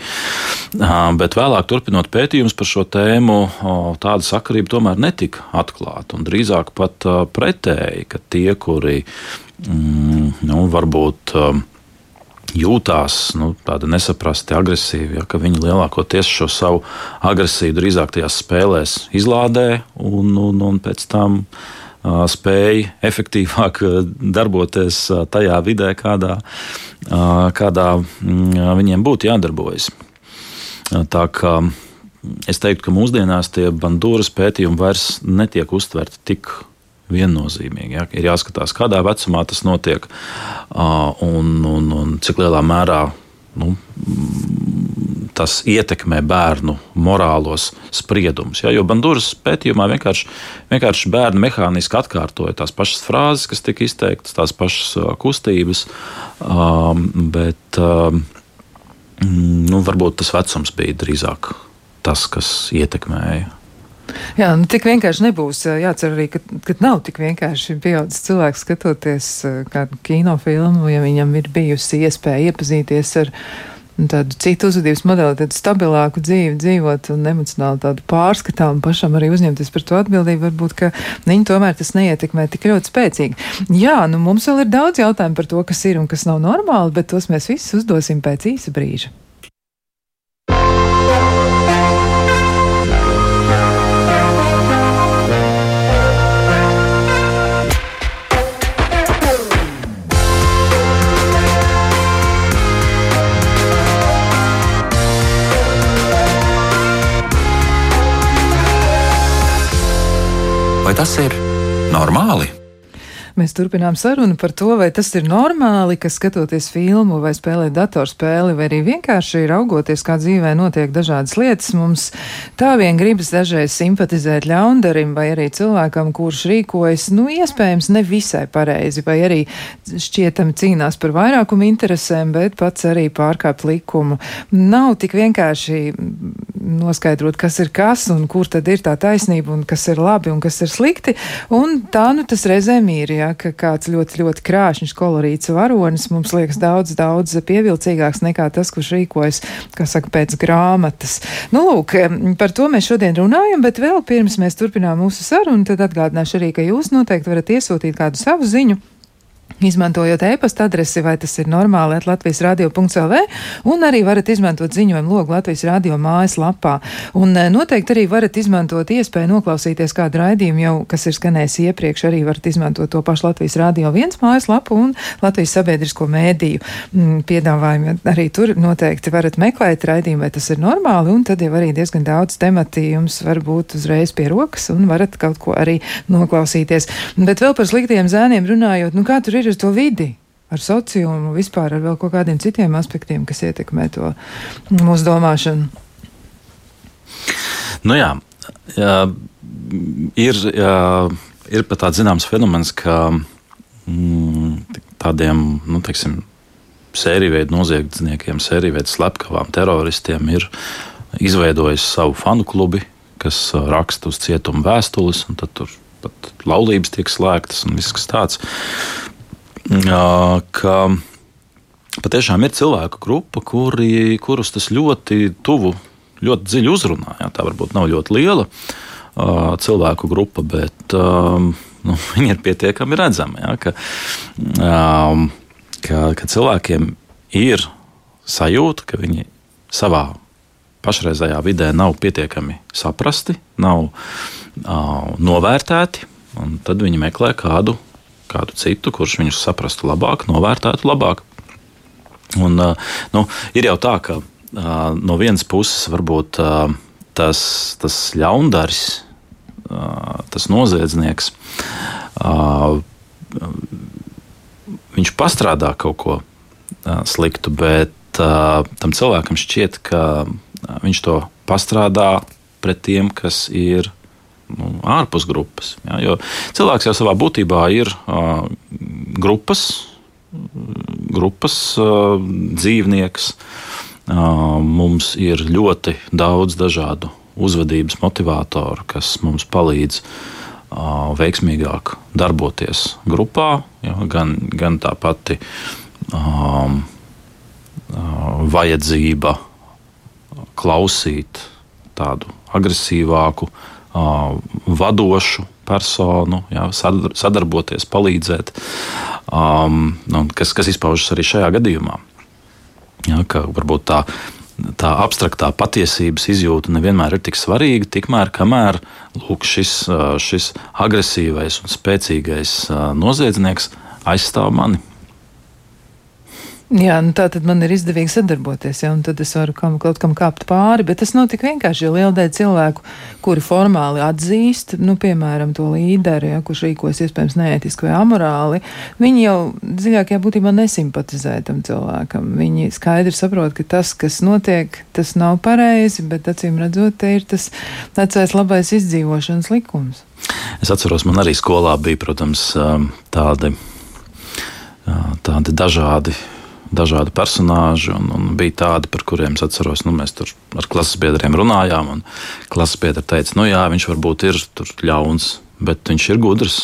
Speaker 3: Uh, bet vēlāk, turpinot pētījumus par šo tēmu, uh, tāda sakarība tomēr netika atklāta. Drīzāk pat pretēji, ka tie, kuri mm, nu, varbūt. Jūtās nu, tādi nesaprasti, agresīvi, ja, ka viņi lielākoties šo savu agresiju drīzāk tajās spēlēs izlādē un, un, un pēc tam uh, spēja efektīvāk darboties tajā vidē, kādā, uh, kādā mm, viņiem būtu jādarbojas. Tā kā es teiktu, ka mūsdienās tie bandūras pētījumi vairs netiek uztverti tik viennozīmīgi. Ja? Ir jāskatās, kādā vecumā tas notiek un, un, un cik lielā mērā nu, tas ietekmē bērnu morālos spriedumus. Ja? Jo Bandūras pētījumā vienkārši, vienkārši bērni mehāniski atkārtoja tās pašas frāzes, kas tika izteiktas, tās pašas kustības, bet nu, varbūt tas vecums bija drīzāk tas, kas ietekmēja.
Speaker 2: Jā, nu tik vienkārši nebūs. Jācer arī, ka, ka nav tik vienkārši pieaudzis cilvēks skatoties kādu kinofilmu, ja viņam ir bijusi iespēja iepazīties ar tādu citu uzvedības modeli, tādu stabilāku dzīvi dzīvot un emocionāli tādu pārskatām pašam arī uzņemties par to atbildību, varbūt, ka viņi tomēr tas neietekmē tik ļoti spēcīgi. Jā, nu mums vēl ir daudz jautājumu par to, kas ir un kas nav normāli, bet tos mēs visus uzdosim pēc īsa brīža.
Speaker 1: Tas ir normāli?
Speaker 2: Mēs turpinām sarunu par to, vai tas ir normāli, ka skatoties filmu vai spēlēt datorspēli, vai arī vienkārši raugoties, kā dzīvē notiek dažādas lietas, mums tā vien gribas dažreiz simpatizēt ļaundarim vai arī cilvēkam, kurš rīkojas, nu, iespējams, nevisai pareizi, vai arī šķietami cīnās par vairākumu interesēm, bet pats arī pārkāpt likumu. Nav tik vienkārši noskaidrot, kas ir kas un kur tad ir tā taisnība un kas ir labi un kas ir slikti. Un tā nu tas reizēm ir, ja, ka kāds ļoti, ļoti krāšņs kolorīts varonis mums liekas daudz, daudz pievilcīgāks nekā tas, kurš rīkojas, kā saka, pēc grāmatas. Nu, lūk, par to mēs šodien runājam, bet vēl pirms mēs turpinām mūsu sarunu, tad atgādināšu arī, ka jūs noteikti varat iesūtīt kādu savu ziņu Izmantojot e-pasta adresi, vai tas ir normāli, Latvijas radio.clv, un arī varat izmantot ziņojumu logu Latvijas radio mājaslapā. Un e, noteikti arī varat izmantot iespēju noklausīties kādu raidījumu, jau, kas ir skanējis iepriekš, arī varat izmantot to pašu Latvijas radio viens mājaslapu un Latvijas sabiedrisko mēdīju mm, piedāvājumu. Arī tur noteikti varat meklēt raidījumu, vai tas ir normāli, un tad jau arī diezgan daudz temati jums var būt uzreiz pie rokas, un varat kaut ko arī noklausīties. Bet vēl par sliktiem zēniem runājot, nu kā tur ir? Ar to vidi, ar sociumu, vispār ar vēl kaut kādiem citiem aspektiem, kas ietekmē to mūsu domāšanu.
Speaker 3: Nu jā, jā ir, jā, ir pat tāds zināms fenomens, ka mm, tādiem, nu, teiksim, sēriju veidu noziedzniekiem, sēriju veidu slepkavām, teroristiem ir izveidojis savu fanu klubi, kas raksta uz cietumu vēstules, un tur pat laulības tiek slēgtas un viss kas tāds ka patiešām ir cilvēku grupa, kuri, kurus tas ļoti tuvu, ļoti dziļi uzrunā. Jā, tā varbūt nav ļoti liela cilvēku grupa, bet nu, viņi ir pietiekami redzami. Jā, ka, ka, ka cilvēkiem ir sajūta, ka viņi savā pašreizējā vidē nav pietiekami saprasti, nav uh, novērtēti, un tad viņi meklē kādu kādu citu, kurš viņus saprastu labāk, novērtētu labāk. Un, nu, ir jau tā, ka no vienas puses varbūt tas, tas ļaundaris, tas noziedznieks, viņš pastrādā kaut ko sliktu, bet tam cilvēkam šķiet, ka viņš to pastrādā pret tiem, kas ir nu, ārpus grupas. Ja, jo cilvēks jau savā būtībā ir uh, grupas, grupas uh, dzīvnieks. Uh, mums ir ļoti daudz dažādu uzvedības motivatoru, kas mums palīdz uh, veiksmīgāk darboties grupā. Ja, gan, gan tā pati um, uh, vajadzība klausīt tādu agresīvāku, vadošu personu, jā, sadarboties, palīdzēt, um, kas, kas izpaužas arī šajā gadījumā. Jā, ka varbūt tā, tā abstraktā patiesības izjūta nevienmēr ir tik svarīga, tikmēr kamēr lūk, šis, šis agresīvais un spēcīgais noziedznieks aizstāv mani.
Speaker 2: Jā, nu tā tad man ir izdevīgi sadarboties, ja, un tad es varu kam, kaut kam kāpt pāri, bet tas nav tik vienkārši, jo liela daļa cilvēku, kuri formāli atzīst, nu, piemēram, to līderi, ja, kurš rīkojas iespējams neētiski vai amorāli, viņi jau dziļākajā būtībā nesimpatizē tam cilvēkam. Viņi skaidri saprot, ka tas, kas notiek, tas nav pareizi, bet acīm redzot, te ir tas vecais labais izdzīvošanas likums.
Speaker 3: Es atceros, man arī skolā bija, protams, tādi, tādi dažādi dažādi personāļi, bija tādi, par kuriem es atceros, nu, mēs tur ar klases biedriem runājām. Klases biedri teica, nu jā, viņš varbūt ir ļauns, bet viņš ir gudrs.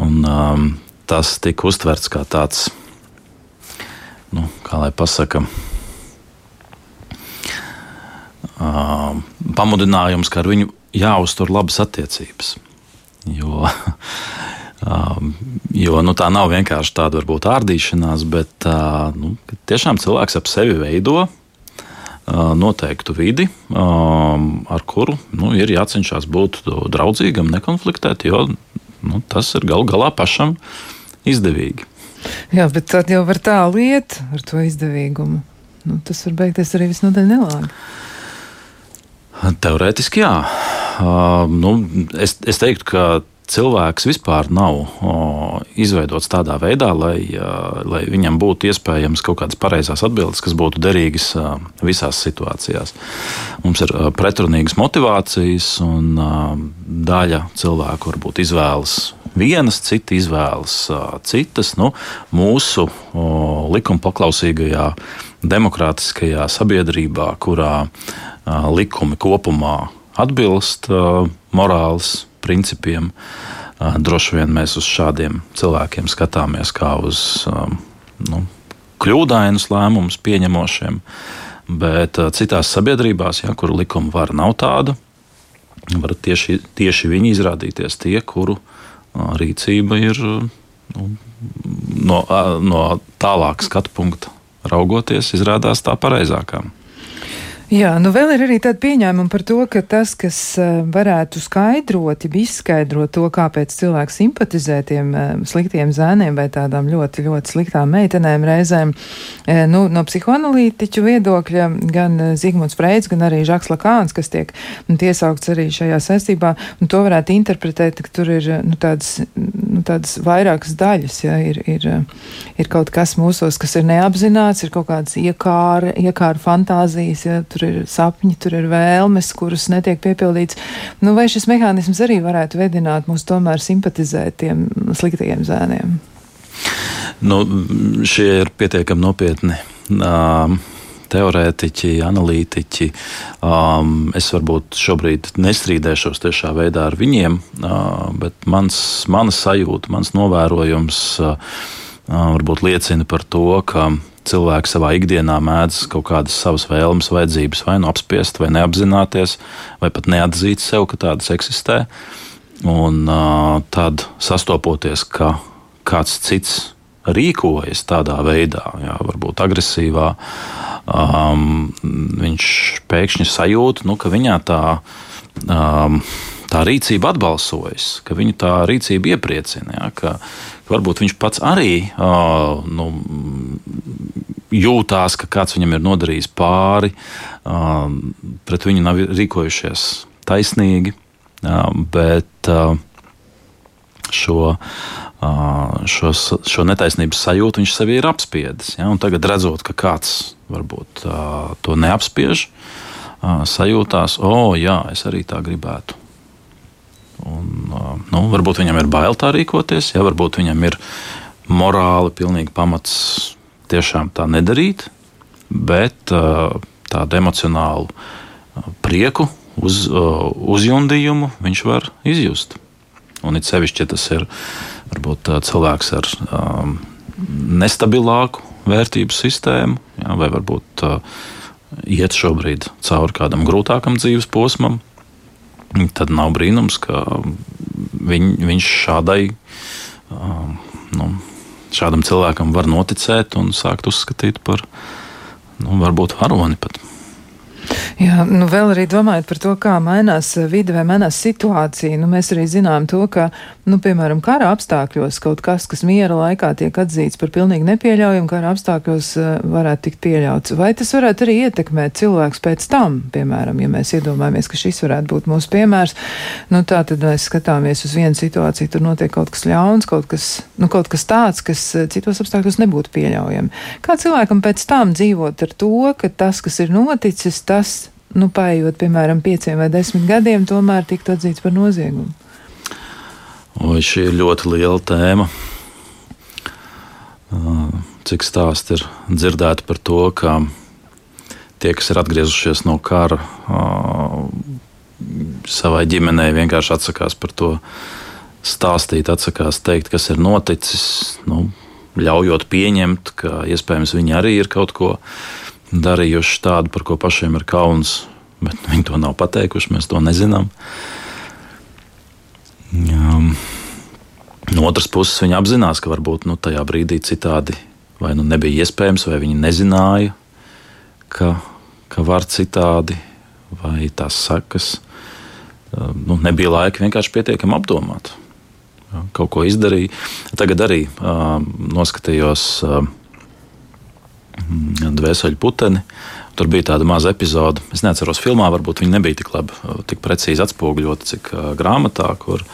Speaker 3: Un, um, tas tika uztverts kā tāds, nu, kā lai pasakā, um, pamudinājums, ka ar viņu jāuztur labas attiecības. Jo jo nu, tā nav vienkārši tāda varbūt ārdīšanās, bet uh, nu, tiešām cilvēks ap sevi veido uh, noteiktu vidi, um, ar kuru nu, ir jācenšas būt draudzīgam, nekonfliktēt, jo nu, tas ir gal galā pašam izdevīgi.
Speaker 2: Jā, bet tad jau var tālu iet ar to izdevīgumu. Nu, tas var beigties arī visnotaļ nelāgi.
Speaker 3: Teorētiski jā. Uh, nu, es, es teiktu, ka cilvēks vispār nav o, izveidots tādā veidā, lai, lai viņam būtu iespējams kaut kādas pareizās atbildes, kas būtu derīgas visās situācijās. Mums ir pretrunīgas motivācijas, un daļa cilvēku varbūt izvēlas vienas, citi izvēlas citas. Nu, mūsu likuma paklausīgajā, demokrātiskajā sabiedrībā, kurā likumi kopumā atbilst morāles principiem. Droši vien mēs uz šādiem cilvēkiem skatāmies kā uz nu, kļūdainus lēmumus pieņemošiem, bet citās sabiedrībās, ja, kur likuma vara nav tāda, var tieši, tieši viņi izrādīties tie, kuru rīcība ir nu, no, no tālāka skatu punkta raugoties, izrādās tā pareizākā.
Speaker 2: Jā, nu vēl ir arī tāda pieņēmuma par to, ka tas, kas eh, varētu skaidrot, ja izskaidrot to, kāpēc cilvēks simpatizē tiem eh, sliktiem zēniem vai tādām ļoti, ļoti sliktām meitenēm reizēm, eh, nu, no psihoanalītiķu viedokļa, gan Zigmunds Freids, gan arī Žaks Lakāns, kas tiek tiesaukts arī šajā saistībā, un to varētu interpretēt, ka tur ir, nu, tādas, nu, tādas vairākas daļas, ja, ir, ir, ir kaut kas mūsos, kas ir neapzināts, ir kaut kādas iekāra, iekāra fantāzijas, ja, tur tur ir sapņi, tur ir vēlmes, kuras netiek piepildītas. Nu, vai šis mehānisms arī varētu vedināt mūs tomēr simpatizēt tiem sliktajiem zēniem?
Speaker 3: Nu, šie ir pietiekami nopietni. Um, teorētiķi, analītiķi. Um, es varbūt šobrīd nestrīdēšos tiešā veidā ar viņiem, uh, bet mans, mana sajūta, mans novērojums uh, varbūt liecina par to, ka cilvēki savā ikdienā mēdz kaut kādas savas vēlmes, vajadzības vai nu apspiest, vai neapzināties, vai pat neatzīt sev, ka tādas eksistē. Un uh, tad sastopoties, ka kāds cits rīkojas tādā veidā, jā, varbūt agresīvā, um, viņš pēkšņi sajūt, nu, ka viņā tā. Um, tā rīcība atbalsojas, ka viņu tā rīcība iepriecina. Ja, ka, varbūt viņš pats arī uh, nu, jūtās, ka kāds viņam ir nodarījis pāri, uh, pret viņu nav rīkojušies taisnīgi. Uh, bet uh, šo, šo, šo netaisnības sajūtu viņš sev ir apspiedis. Ja? Un tagad redzot, ka kāds varbūt to neapspiež, sajūtās, o, oh, jā, es arī tā gribētu. Nu, varbūt viņam ir bail tā rīkoties, ja varbūt viņam ir morāli pilnīgi pamats tiešām tā nedarīt, bet tādu emocionālu prieku, uz, uzjundījumu viņš var izjust. Un it sevišķi, ja tas ir varbūt cilvēks ar um, nestabilāku vērtību sistēmu, jā, vai varbūt uh, iet šobrīd cauri kādam grūtākam dzīves posmam, tad nav brīnums, ka viņ, viņš šādai, um, nu, šādam cilvēkam var noticēt un sākt uzskatīt par nu, varbūt varoni pat.
Speaker 2: Jā, nu vēl arī domājot par to, kā mainās vide vai mainās situācija. Nu, mēs arī zinām to, ka, nu, piemēram, kara apstākļos kaut kas, kas miera laikā tiek atzīts par pilnīgi nepieļaujumu, kara apstākļos uh, varētu tikt pieļauts. Vai tas varētu arī ietekmēt cilvēkus pēc tam, piemēram, ja mēs iedomājamies, ka šis varētu būt mūsu piemērs, nu tā tad mēs skatāmies uz vienu situāciju, tur notiek kaut kas ļauns, kaut kas, nu, kaut kas tāds, kas uh, citos apstākļos nebūtu pieļaujami. Kā cilvēkam pēc tam dzīvot ar to, ka tas, kas ir noticis, tas nu, paiet, piemēram, pieciem vai desmit gadiem, tomēr tiktu atzīts par noziegumu?
Speaker 3: Oi, šī ir ļoti liela tēma. Cik stāsti ir dzirdēti par to, ka tie, kas ir atgriezušies no kara, savai ģimenei vienkārši atsakās par to stāstīt, atsakās teikt, kas ir noticis, nu, ļaujot pieņemt, ka iespējams viņi arī ir kaut ko darījuši tādu, par ko pašiem ir kauns, bet viņi to nav pateikuši, mēs to nezinām. Um, no otras puses, viņi apzinās, ka varbūt nu, tajā brīdī citādi vai nu nebija iespējams, vai viņi nezināja, ka, ka var citādi, vai tās sekas. Nu, nebija laika vienkārši pietiekami apdomāt. Kaut ko izdarīja. Tagad arī uh, noskatījos uh, dvēseli puteni. Tur bija tāda maza epizode. Es neatceros, filmā varbūt viņi nebija tik labi, tik precīzi atspoguļoti, cik uh, grāmatā, kur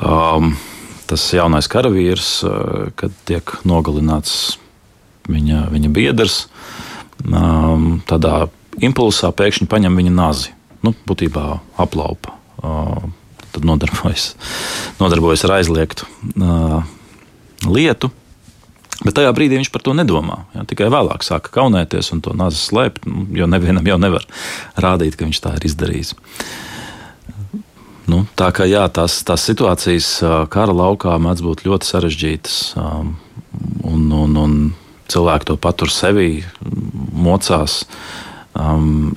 Speaker 3: um, tas jaunais karavīrs, uh, kad tiek nogalināts viņa, viņa biedrs, um, tādā impulsā pēkšņi paņem viņa nazi. Nu, būtībā aplaupa. Uh, tad nodarbojas, nodarbojas ar aizliegtu uh, lietu. Bet tajā brīdī viņš par to nedomā. Jā, tikai vēlāk sāka kaunēties un to nāzi slēpt, nu, jo nevienam jau nevar rādīt, ka viņš tā ir izdarījis. Nu, tā kā jā, tās, tās situācijas kara laukā mēdz būt ļoti sarežģītas, un, un, un cilvēki to patur sevī, mocās.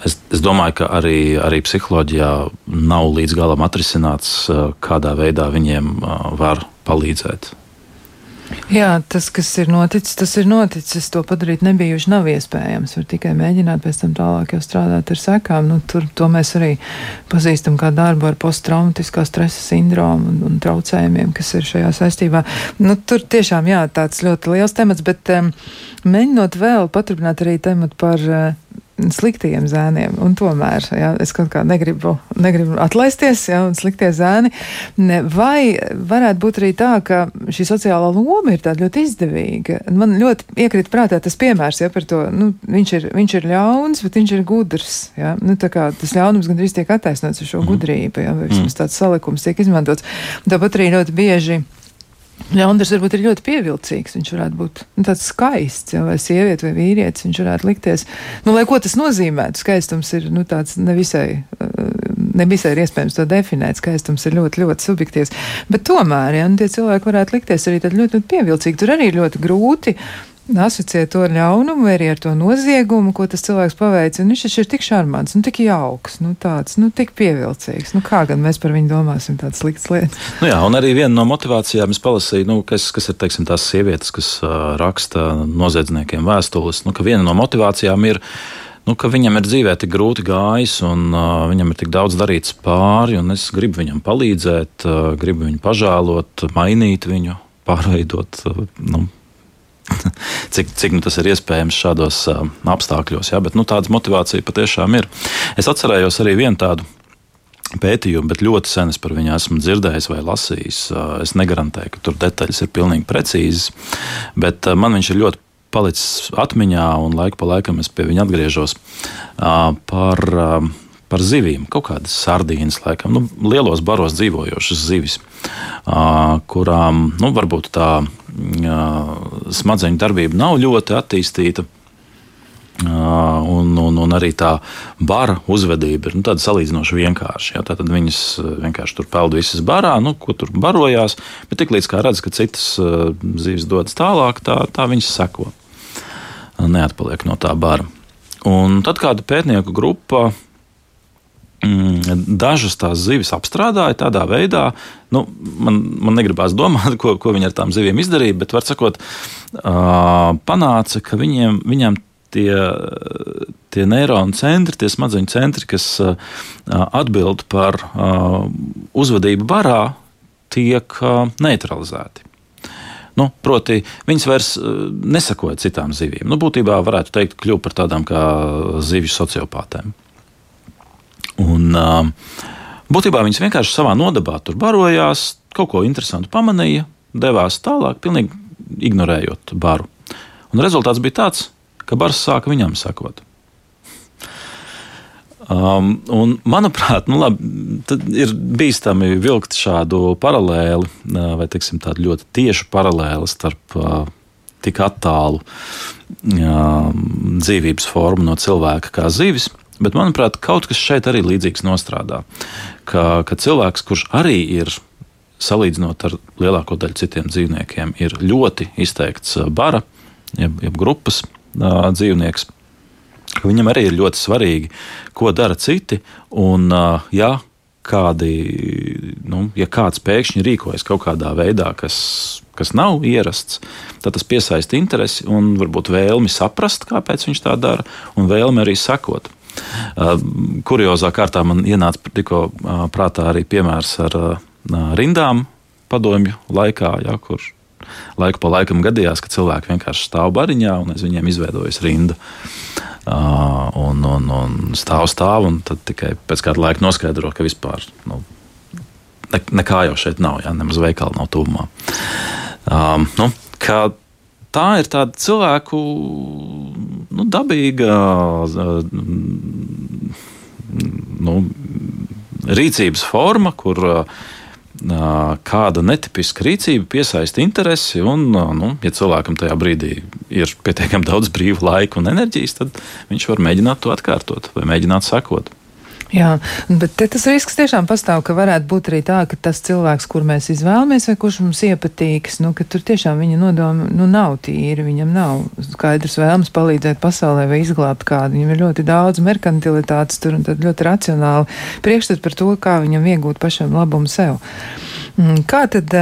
Speaker 3: Es, es domāju, ka arī, arī psiholoģijā nav līdz galam atrisināts, kādā veidā viņiem var palīdzēt
Speaker 2: Jā, tas, kas ir noticis, tas ir noticis. To padarīt nebijuši nav iespējams. Var tikai mēģināt pēc tam tālāk jau strādāt ar sekām. Nu, tur, to mēs arī pazīstam kā darbu ar posttraumatiskā stresa sindromu un, un traucējumiem, kas ir šajā saistībā. Nu, tur tiešām jā, tāds ļoti liels temats, bet um, mēģinot vēl paturpināt arī tematu par uh, sliktajiem zēniem. Un tomēr jā, es kaut kā negribu, negribu atlaisties, jā, un sliktie zēni. Vai varētu būt arī tā, ka šī sociālā loma ir tāda ļoti izdevīga? Man ļoti iekrīt prātā tas piemērs, ja par to, nu, viņš ir, viņš ir ļauns, bet viņš ir gudrs. Jā. Nu, tā kā tas ļaunums gandrīz tiek attaisnots ar šo mhm. gudrību, jā, vai vismaz tāds salikums tiek izmantots. Tāpat arī ļoti bieži Ļaundars varbūt ir ļoti pievilcīgs. Viņš varētu būt nu, tāds skaists, ja, vai sieviete, vai vīrietis. Viņš varētu likties, nu, lai ko tas nozīmētu. Skaistums ir nu, tāds nevisai, eh, nevisai ir iespējams to definēt. Skaistums ir ļoti, ļoti subjektīvs. Bet tomēr, ja nu, tie cilvēki varētu likties arī ļoti, ļoti pievilcīgi, tur arī ir ļoti grūti asociē to ar ļaunumu, vai arī ar to noziegumu, ko tas cilvēks paveic. Un viņš taču ir tik šarmants, nu, tik jauks, nu, tāds, nu, tik pievilcīgs. Nu, kā gan mēs par viņu domāsim, tādas sliktas lietas?
Speaker 3: Nu, jā, un arī viena no motivācijām es palasīju, nu, kas, kas ir teiksim, tās sievietes, kas uh, raksta noziedzniekiem vēstules, nu, ka viena no motivācijām ir. Nu, ka viņam ir dzīvē tik grūti gājis, un uh, viņam ir tik daudz darīts pāri, un es gribu viņam palīdzēt, uh, gribu viņu pažēlot, mainīt viņu, pārveidot. Uh, nu, cik, cik nu tas ir iespējams šādos uh, apstākļos. Ja? Bet nu, tāda motivācija patiešām ir. Es atcerējos arī vienu tādu pētījumi, bet ļoti sen es par viņu esmu dzirdējis vai lasījis. Es negarantēju, ka tur detaļas ir pilnīgi precīzas, bet man viņš ir ļoti palicis atmiņā, un laiku pa laikam es pie viņa atgriežos par, par zivīm. Kaut kādas sardīnas, laikam, nu, lielos baros dzīvojošas zivis, kurām nu, varbūt tā smadzeņu darbība nav ļoti attīstīta Un, un, un arī tā bara uzvedība ir nu, salīdzinoši vienkārša. Ja? Tad viņas vienkārši tur peld visas barā, nu, ko tur barojās, bet tiklīdz redz, ka citas zivis dodas tālāk, tā, tā viņas seko. Neatpaliek no tā bara. Un tad kāda pētnieku grupa dažas tās zivis apstrādāja tādā veidā, nu, man, man negribās domāt, ko, ko viņi ar tām zivīm izdarīja, bet var sakot, panāca, ka viņiem, viņiem tie, tie neironu centri, tie smadzeņu centri, kas atbild par uzvedību barā, tiek neutralizēti. Nu, proti, viņas vairs nesakoja citām zivīm. Nu, būtībā varētu teikt, kļuva par tādām kā zivju sociopātēm. Un, būtībā viņas vienkārši savā nodabā tur barojās, kaut ko interesantu pamanīja, devās tālāk, pilnīgi ignorējot baru. Un rezultāts bija tāds, ka bars sāka viņam sakot. Um, un, manuprāt, nu, labi, ir bīstami vilkt šādu paralēli, uh, vai teiksim, tādu ļoti tiešu paralēli starp uh, tik attālu uh, dzīvības formu no cilvēka kā zivis. Bet, manuprāt, kaut kas šeit arī līdzīgs nostrādā. Ka, ka cilvēks, kurš arī ir salīdzinot ar lielāko daļu citiem dzīvniekiem, ir ļoti izteikts uh, bara, jeb, jeb grupas dzīvnieks. Viņam arī ir ļoti svarīgi, ko dara citi. Un, ja, kādi, nu, ja kāds pēkšņi rīkojas kaut kādā veidā, kas, kas nav ierasts, tad tas piesaista interesi un varbūt vēlmi saprast, kāpēc viņš tā dara, un vēlmi arī sekot. Kuriozā kārtā man ienāca tikko prātā arī piemērs ar rindām padomju laikā, ja, kur laiku pa laikam gadījās, ka cilvēki vienkārši stāv bariņā un aiz viņiem izveidojas rinda. Uh, un, un, un stāv stāv, un tad tikai pēc kāda laika noskaidro, ka vispār nu, ne, nekā jau šeit nav, ja nemaz veikala nav tuvumā. Um, nu, tā ir tāda cilvēku nu, dabīga nu, rīcības forma, kur kāda netipiska rīcība piesaista interesi. Un, nu, ja cilvēkam tajā brīdī ir pietiekami daudz brīva laika un enerģijas, tad viņš var mēģināt to atkārtot vai mēģināt sekot.
Speaker 2: Jā, bet tas risks tiešām pastāv, ka varētu būt arī tā, ka tas cilvēks, kur mēs izvēlamies vai kurš mums iepatīks, nu, ka tur tiešām viņa nodomi nu, nav tīri, viņam nav skaidrs vēlmes palīdzēt pasaulē vai izglābt kādu. Viņam ir ļoti daudz merkantilitātes tur un tad ļoti racionāli priekšstat par to, kā viņam iegūt pašam labumu sev. Mm, kā tad?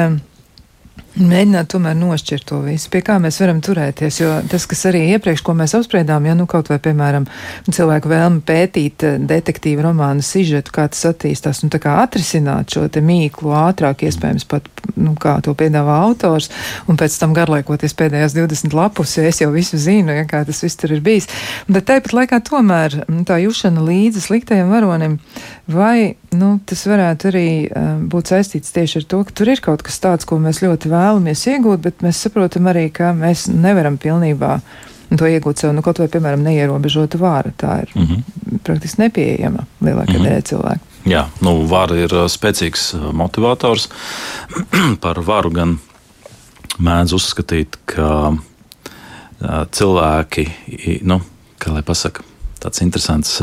Speaker 2: Mēģināt tomēr nošķirt to visu, pie kā mēs varam turēties, jo tas, kas arī iepriekš, ko mēs apspriedām, ja nu kaut vai, piemēram, cilvēku vēlme pētīt eh, detektīvu romānu sižetu, kā tas attīstās, un tā kā atrisināt šo te mīklu ātrāk, iespējams pat, nu, kā to piedāvā autors, un pēc tam garlaikoties pēdējās 20 lapus, jo es jau visu zinu, ja kā tas viss tur ir bijis. Bet tāpat laikā tomēr tā jušana līdzi sliktajam varonim, vai, nu, tas varētu arī um, būt saistīts tieši ar to, ka tur ir kaut kas tāds, ko mēs ļoti vēlamies iegūt, bet mēs saprotam arī, ka mēs nevaram pilnībā to iegūt sev, nu, kaut vai, piemēram, neierobežota vāra. Tā ir mm -hmm. praktiski nepieejama lielākajai mm -hmm. daļai cilvēku.
Speaker 3: Jā, nu, vara ir uh, spēcīgs uh, motivators. Par varu gan mēdz uzskatīt, ka cilvēki, nu, kā lai pasaka, tāds interesants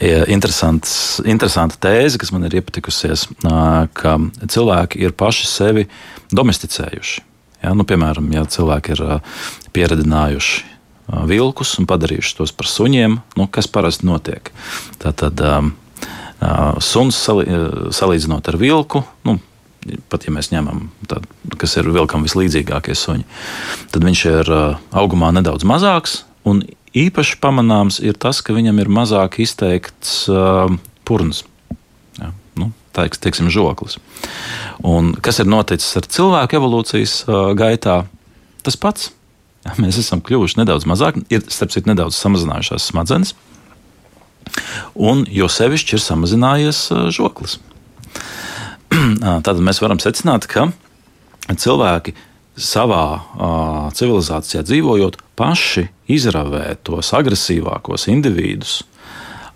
Speaker 3: interesanta tēze, kas man ir iepatikusies, ka cilvēki ir paši sevi domesticējuši. Ja, nu, piemēram, ja cilvēki ir pieredzinājuši vilkus un padarījuši tos par suņiem, nu, kas parasti notiek? Tātad suns salīdzinot ar vilku. Nu, pat ja mēs ņemam tādu, kas ir vilkam vislīdzīgākie suņi, tad viņš ir augumā nedaudz mazāks un īpaši pamanāms ir tas, ka viņam ir mazāk izteikts uh, purns. Ja, nu, teiks, teiksim, žoklis. Un kas ir noticis ar cilvēku evolūcijas uh, gaitā? Tas pats. Ja, mēs esam kļuvuši nedaudz mazāk, ir starp citu nedaudz samazinājušās smadzenes. un jo sevišķi ir samazinājies žoklis. Tad mēs varam secināt, ka cilvēki savā uh, civilizācijā dzīvojot, paši izravē tos agresīvākos individus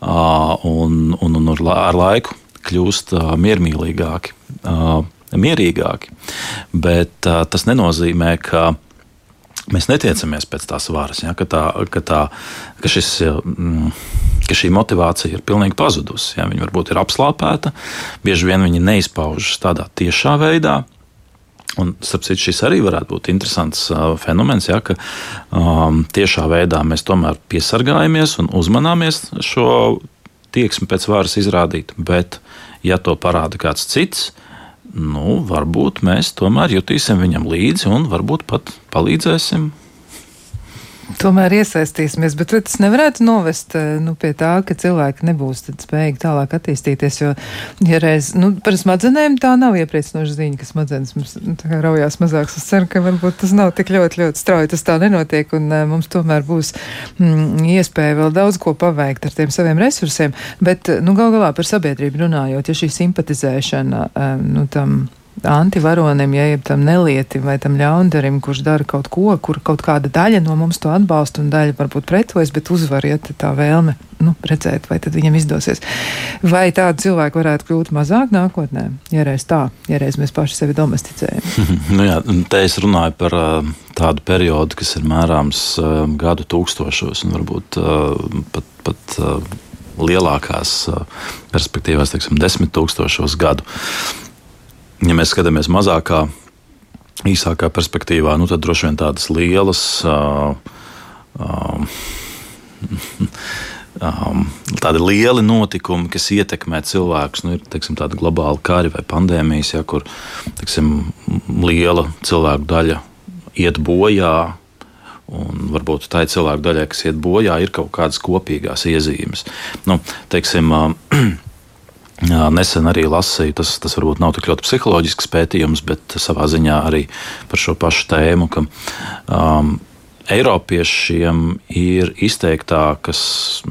Speaker 3: uh, un, un, un ar laiku kļūst uh, miermīlīgāki, uh, mierīgāki. Bet uh, tas nenozīmē, ka mēs netiecamies pēc tās varas, ja, ka, tā, ka, tā, ka, šis, mm, ka šī motivācija ir pilnīgi pazudusi. Ja, viņa varbūt ir apslāpēta, bieži vien viņa neizpaužas tādā tiešā veidā. Un, starp citu, šis arī varētu būt interesants uh, fenomens, ja, ka um, tiešā veidā mēs tomēr piesargājamies un uzmanāmies šo tieksmi pēc varas izrādīt. Bet, ja to parāda kāds cits, nu, varbūt mēs tomēr jutīsim viņam līdzi un varbūt pat palīdzēsim
Speaker 2: Tomēr iesaistīsimies, bet tas nevarētu novest eh, nu, pie tā, ka cilvēki nebūs spējīgi tālāk attīstīties. Jo, ja reiz, nu, par smadzenēm tā nav iepriecinoša ziņa, ka smadzenes mums nu, raujās mazāks. Es ceru, ka varbūt tas nav tik ļoti, ļoti strauji. Tas tā nenotiek, un uh, mums tomēr būs mm, iespēja vēl daudz ko paveikt ar tiem saviem resursiem. Bet, nu, gal galā par sabiedrību runājot, ja šī simpatizēšana nu, tam antivaronim, ja jeb tam nelieti vai tam ļaundarim, kurš dara kaut ko, kur kaut kāda daļa no mums to atbalsta un daļa varbūt pretojas, bet uzvar, ja tā vēlme, nu, redzēt, vai tad viņam izdosies. Vai tādu cilvēku varētu kļūt mazāk nākotnē, ja reiz tā, ja reiz mēs paši sevi domesticējam?
Speaker 3: nu jā, te es runāju par tādu periodu, kas ir mērāms gadu tūkstošos un varbūt pat, pat lielākās perspektīvās, teiksim, desmit tūkstošos gadu ja mēs skatāmies mazākā, īsākā perspektīvā, nu, tad droši vien tādas lielas. Uh, uh, Um, tādi lieli notikumi, kas ietekmē cilvēkus, nu, ir teiksim, tāda globāla kara vai pandēmijas, ja, kur teiksim, liela cilvēku daļa iet bojā. Un varbūt tā ir cilvēku daļai, kas iet bojā, ir kaut kādas kopīgās iezīmes. Nu, teiksim, Nesen arī lasīju, tas, tas varbūt nav tik ļoti psiholoģisks pētījums, bet savā ziņā arī par šo pašu tēmu, ka um, Eiropiešiem ir izteiktākas,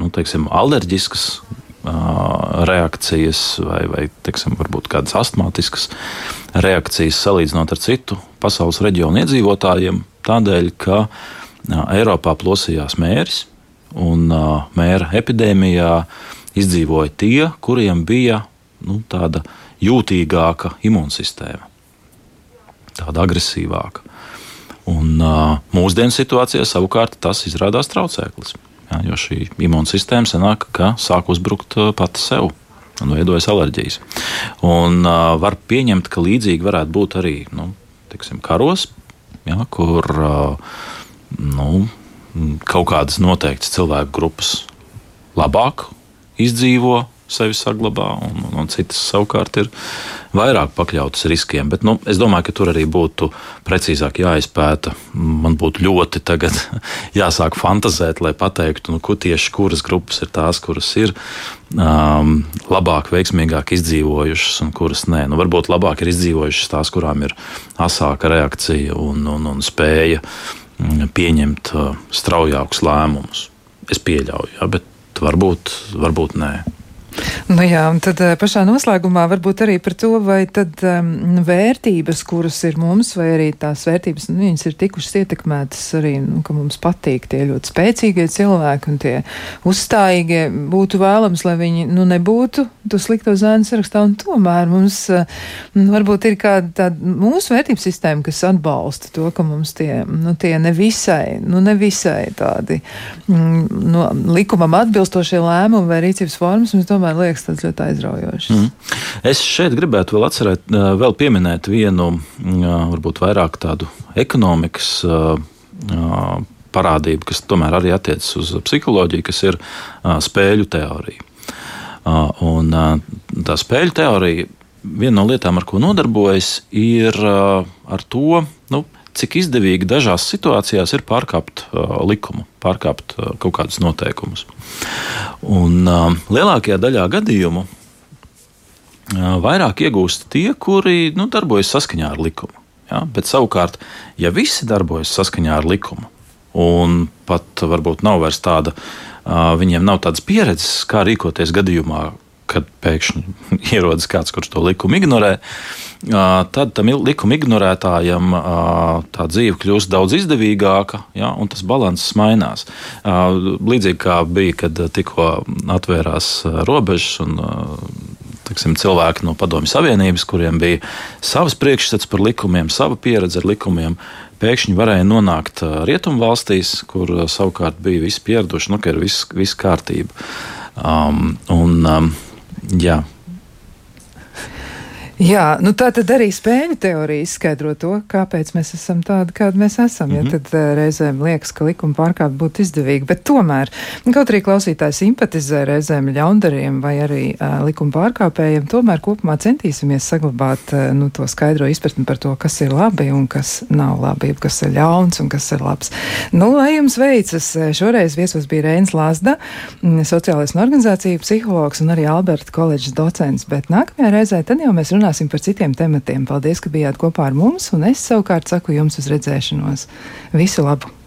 Speaker 3: nu, teiksim, alerģiskas uh, reakcijas vai, vai teiksim, varbūt kādas astmātiskas reakcijas salīdzinot ar citu pasaules reģionu iedzīvotājiem, tādēļ, ka uh, Eiropā plosījās mēris un uh, mēra epidēmijā uh, izdzīvoja tie, kuriem bija nu, tāda jūtīgāka imūnsistēma, tāda agresīvāka. Un, uh, mūsdienu situācijā savukārt tas izrādās traucēklis. Jā, jo šī imūnsistēma sanāk, ka sāk uzbrukt pati sev un veidojas alerģijas. Un, uh, var pieņemt, ka līdzīgi varētu būt arī nu, tiksim, karos, jā, kur uh, nu, kaut kādas noteiktas cilvēku grupas labāk izdzīvo, sevi saglabā, un, un, un citas savukārt ir vairāk pakļautas riskiem. Bet, nu, es domāju, ka tur arī būtu precīzāk jāizpēta. Man būtu ļoti jāsāk fantazēt, lai pateiktu, nu, kur tieši kuras grupas ir tās, kuras ir um, labāk, veiksmīgāk izdzīvojušas, un kuras nē. Nu, varbūt labāk ir izdzīvojušas tās, kurām ir asāka reakcija un, un, un spēja mm, pieņemt uh, straujākus lēmumus. Es pieļauju, ja, bet varbūt, varbūt nē.
Speaker 2: Nu jā, un tad eh, pašā noslēgumā varbūt arī par to, vai tad um, vērtības, kuras ir mums, vai arī tās vērtības, nu, viņas ir tikušas ietekmētas arī, nu, ka mums patīk tie ļoti spēcīgie cilvēki un tie uzstājīgie, būtu vēlams, lai viņi, nu, nebūtu to slikto zēnu sarakstā, un tomēr mums uh, varbūt ir kāda tāda mūsu vērtības sistēma, kas atbalsta to, ka mums tie, nu, tie nevisai, nu, nevisai tādi, mm, no likumam atbilstošie lēmumi vai rīcības formas, mums tomēr tomēr liekas tas ļoti aizraujošs. Mm.
Speaker 3: Es šeit gribētu vēl atcerēt, vēl pieminēt vienu, varbūt vairāk tādu ekonomikas parādību, kas tomēr arī attiecas uz psiholoģiju, kas ir spēļu teorija. Un tā spēļu teorija, viena no lietām, ar ko nodarbojas, ir ar to, nu, cik izdevīgi dažās situācijās ir pārkāpt uh, likumu, pārkāpt uh, kaut kādus noteikumus. Un uh, lielākajā daļā gadījumu uh, vairāk iegūst tie, kuri nu, darbojas saskaņā ar likumu. Ja? Bet savukārt, ja visi darbojas saskaņā ar likumu, un pat varbūt nav vairs tāda viņiem nav tādas pieredzes, kā rīkoties gadījumā, kad pēkšņi ierodas kāds, kurš to likumu ignorē, tad tam likuma ignorētājam tā dzīve kļūst daudz izdevīgāka, ja, un tas balanss mainās. Līdzīgi kā bija, kad tikko atvērās robežas un teksim, cilvēki no Padomju Savienības, kuriem bija savas priekšstats par likumiem, sava pieredze ar likumiem, pēkšņi varēja nonākt rietumvalstīs, kur savukārt bija visi pieraduši, nu, ka ir viss, viss kārtība. Um, un, um, Jā.
Speaker 2: Jā, nu tā tad arī spēļu teorija izskaidro to, kāpēc mēs esam tādi, kādi mēs esam. Mm -hmm. Ja mhm. tad uh, reizēm liekas, ka likuma pārkāpšana būtu izdevīga, bet tomēr, kaut arī klausītājs simpatizē reizēm ļaundariem vai arī uh, likuma pārkāpējiem, tomēr kopumā centīsimies saglabāt uh, nu, to skaidro izpratni par to, kas ir labi un kas nav labi, kas ir ļauns un kas ir labs. Nu, lai jums veicas, šoreiz viesos bija Rēns Lāsda, mm, sociālais un organizācija psihologs un arī Alberta koledžas docents, bet nākamajā reizē tad jau mēs runāsim runāsim par citiem tematiem. Paldies, ka bijāt kopā ar mums, un es savukārt saku jums uz redzēšanos. Visu labu!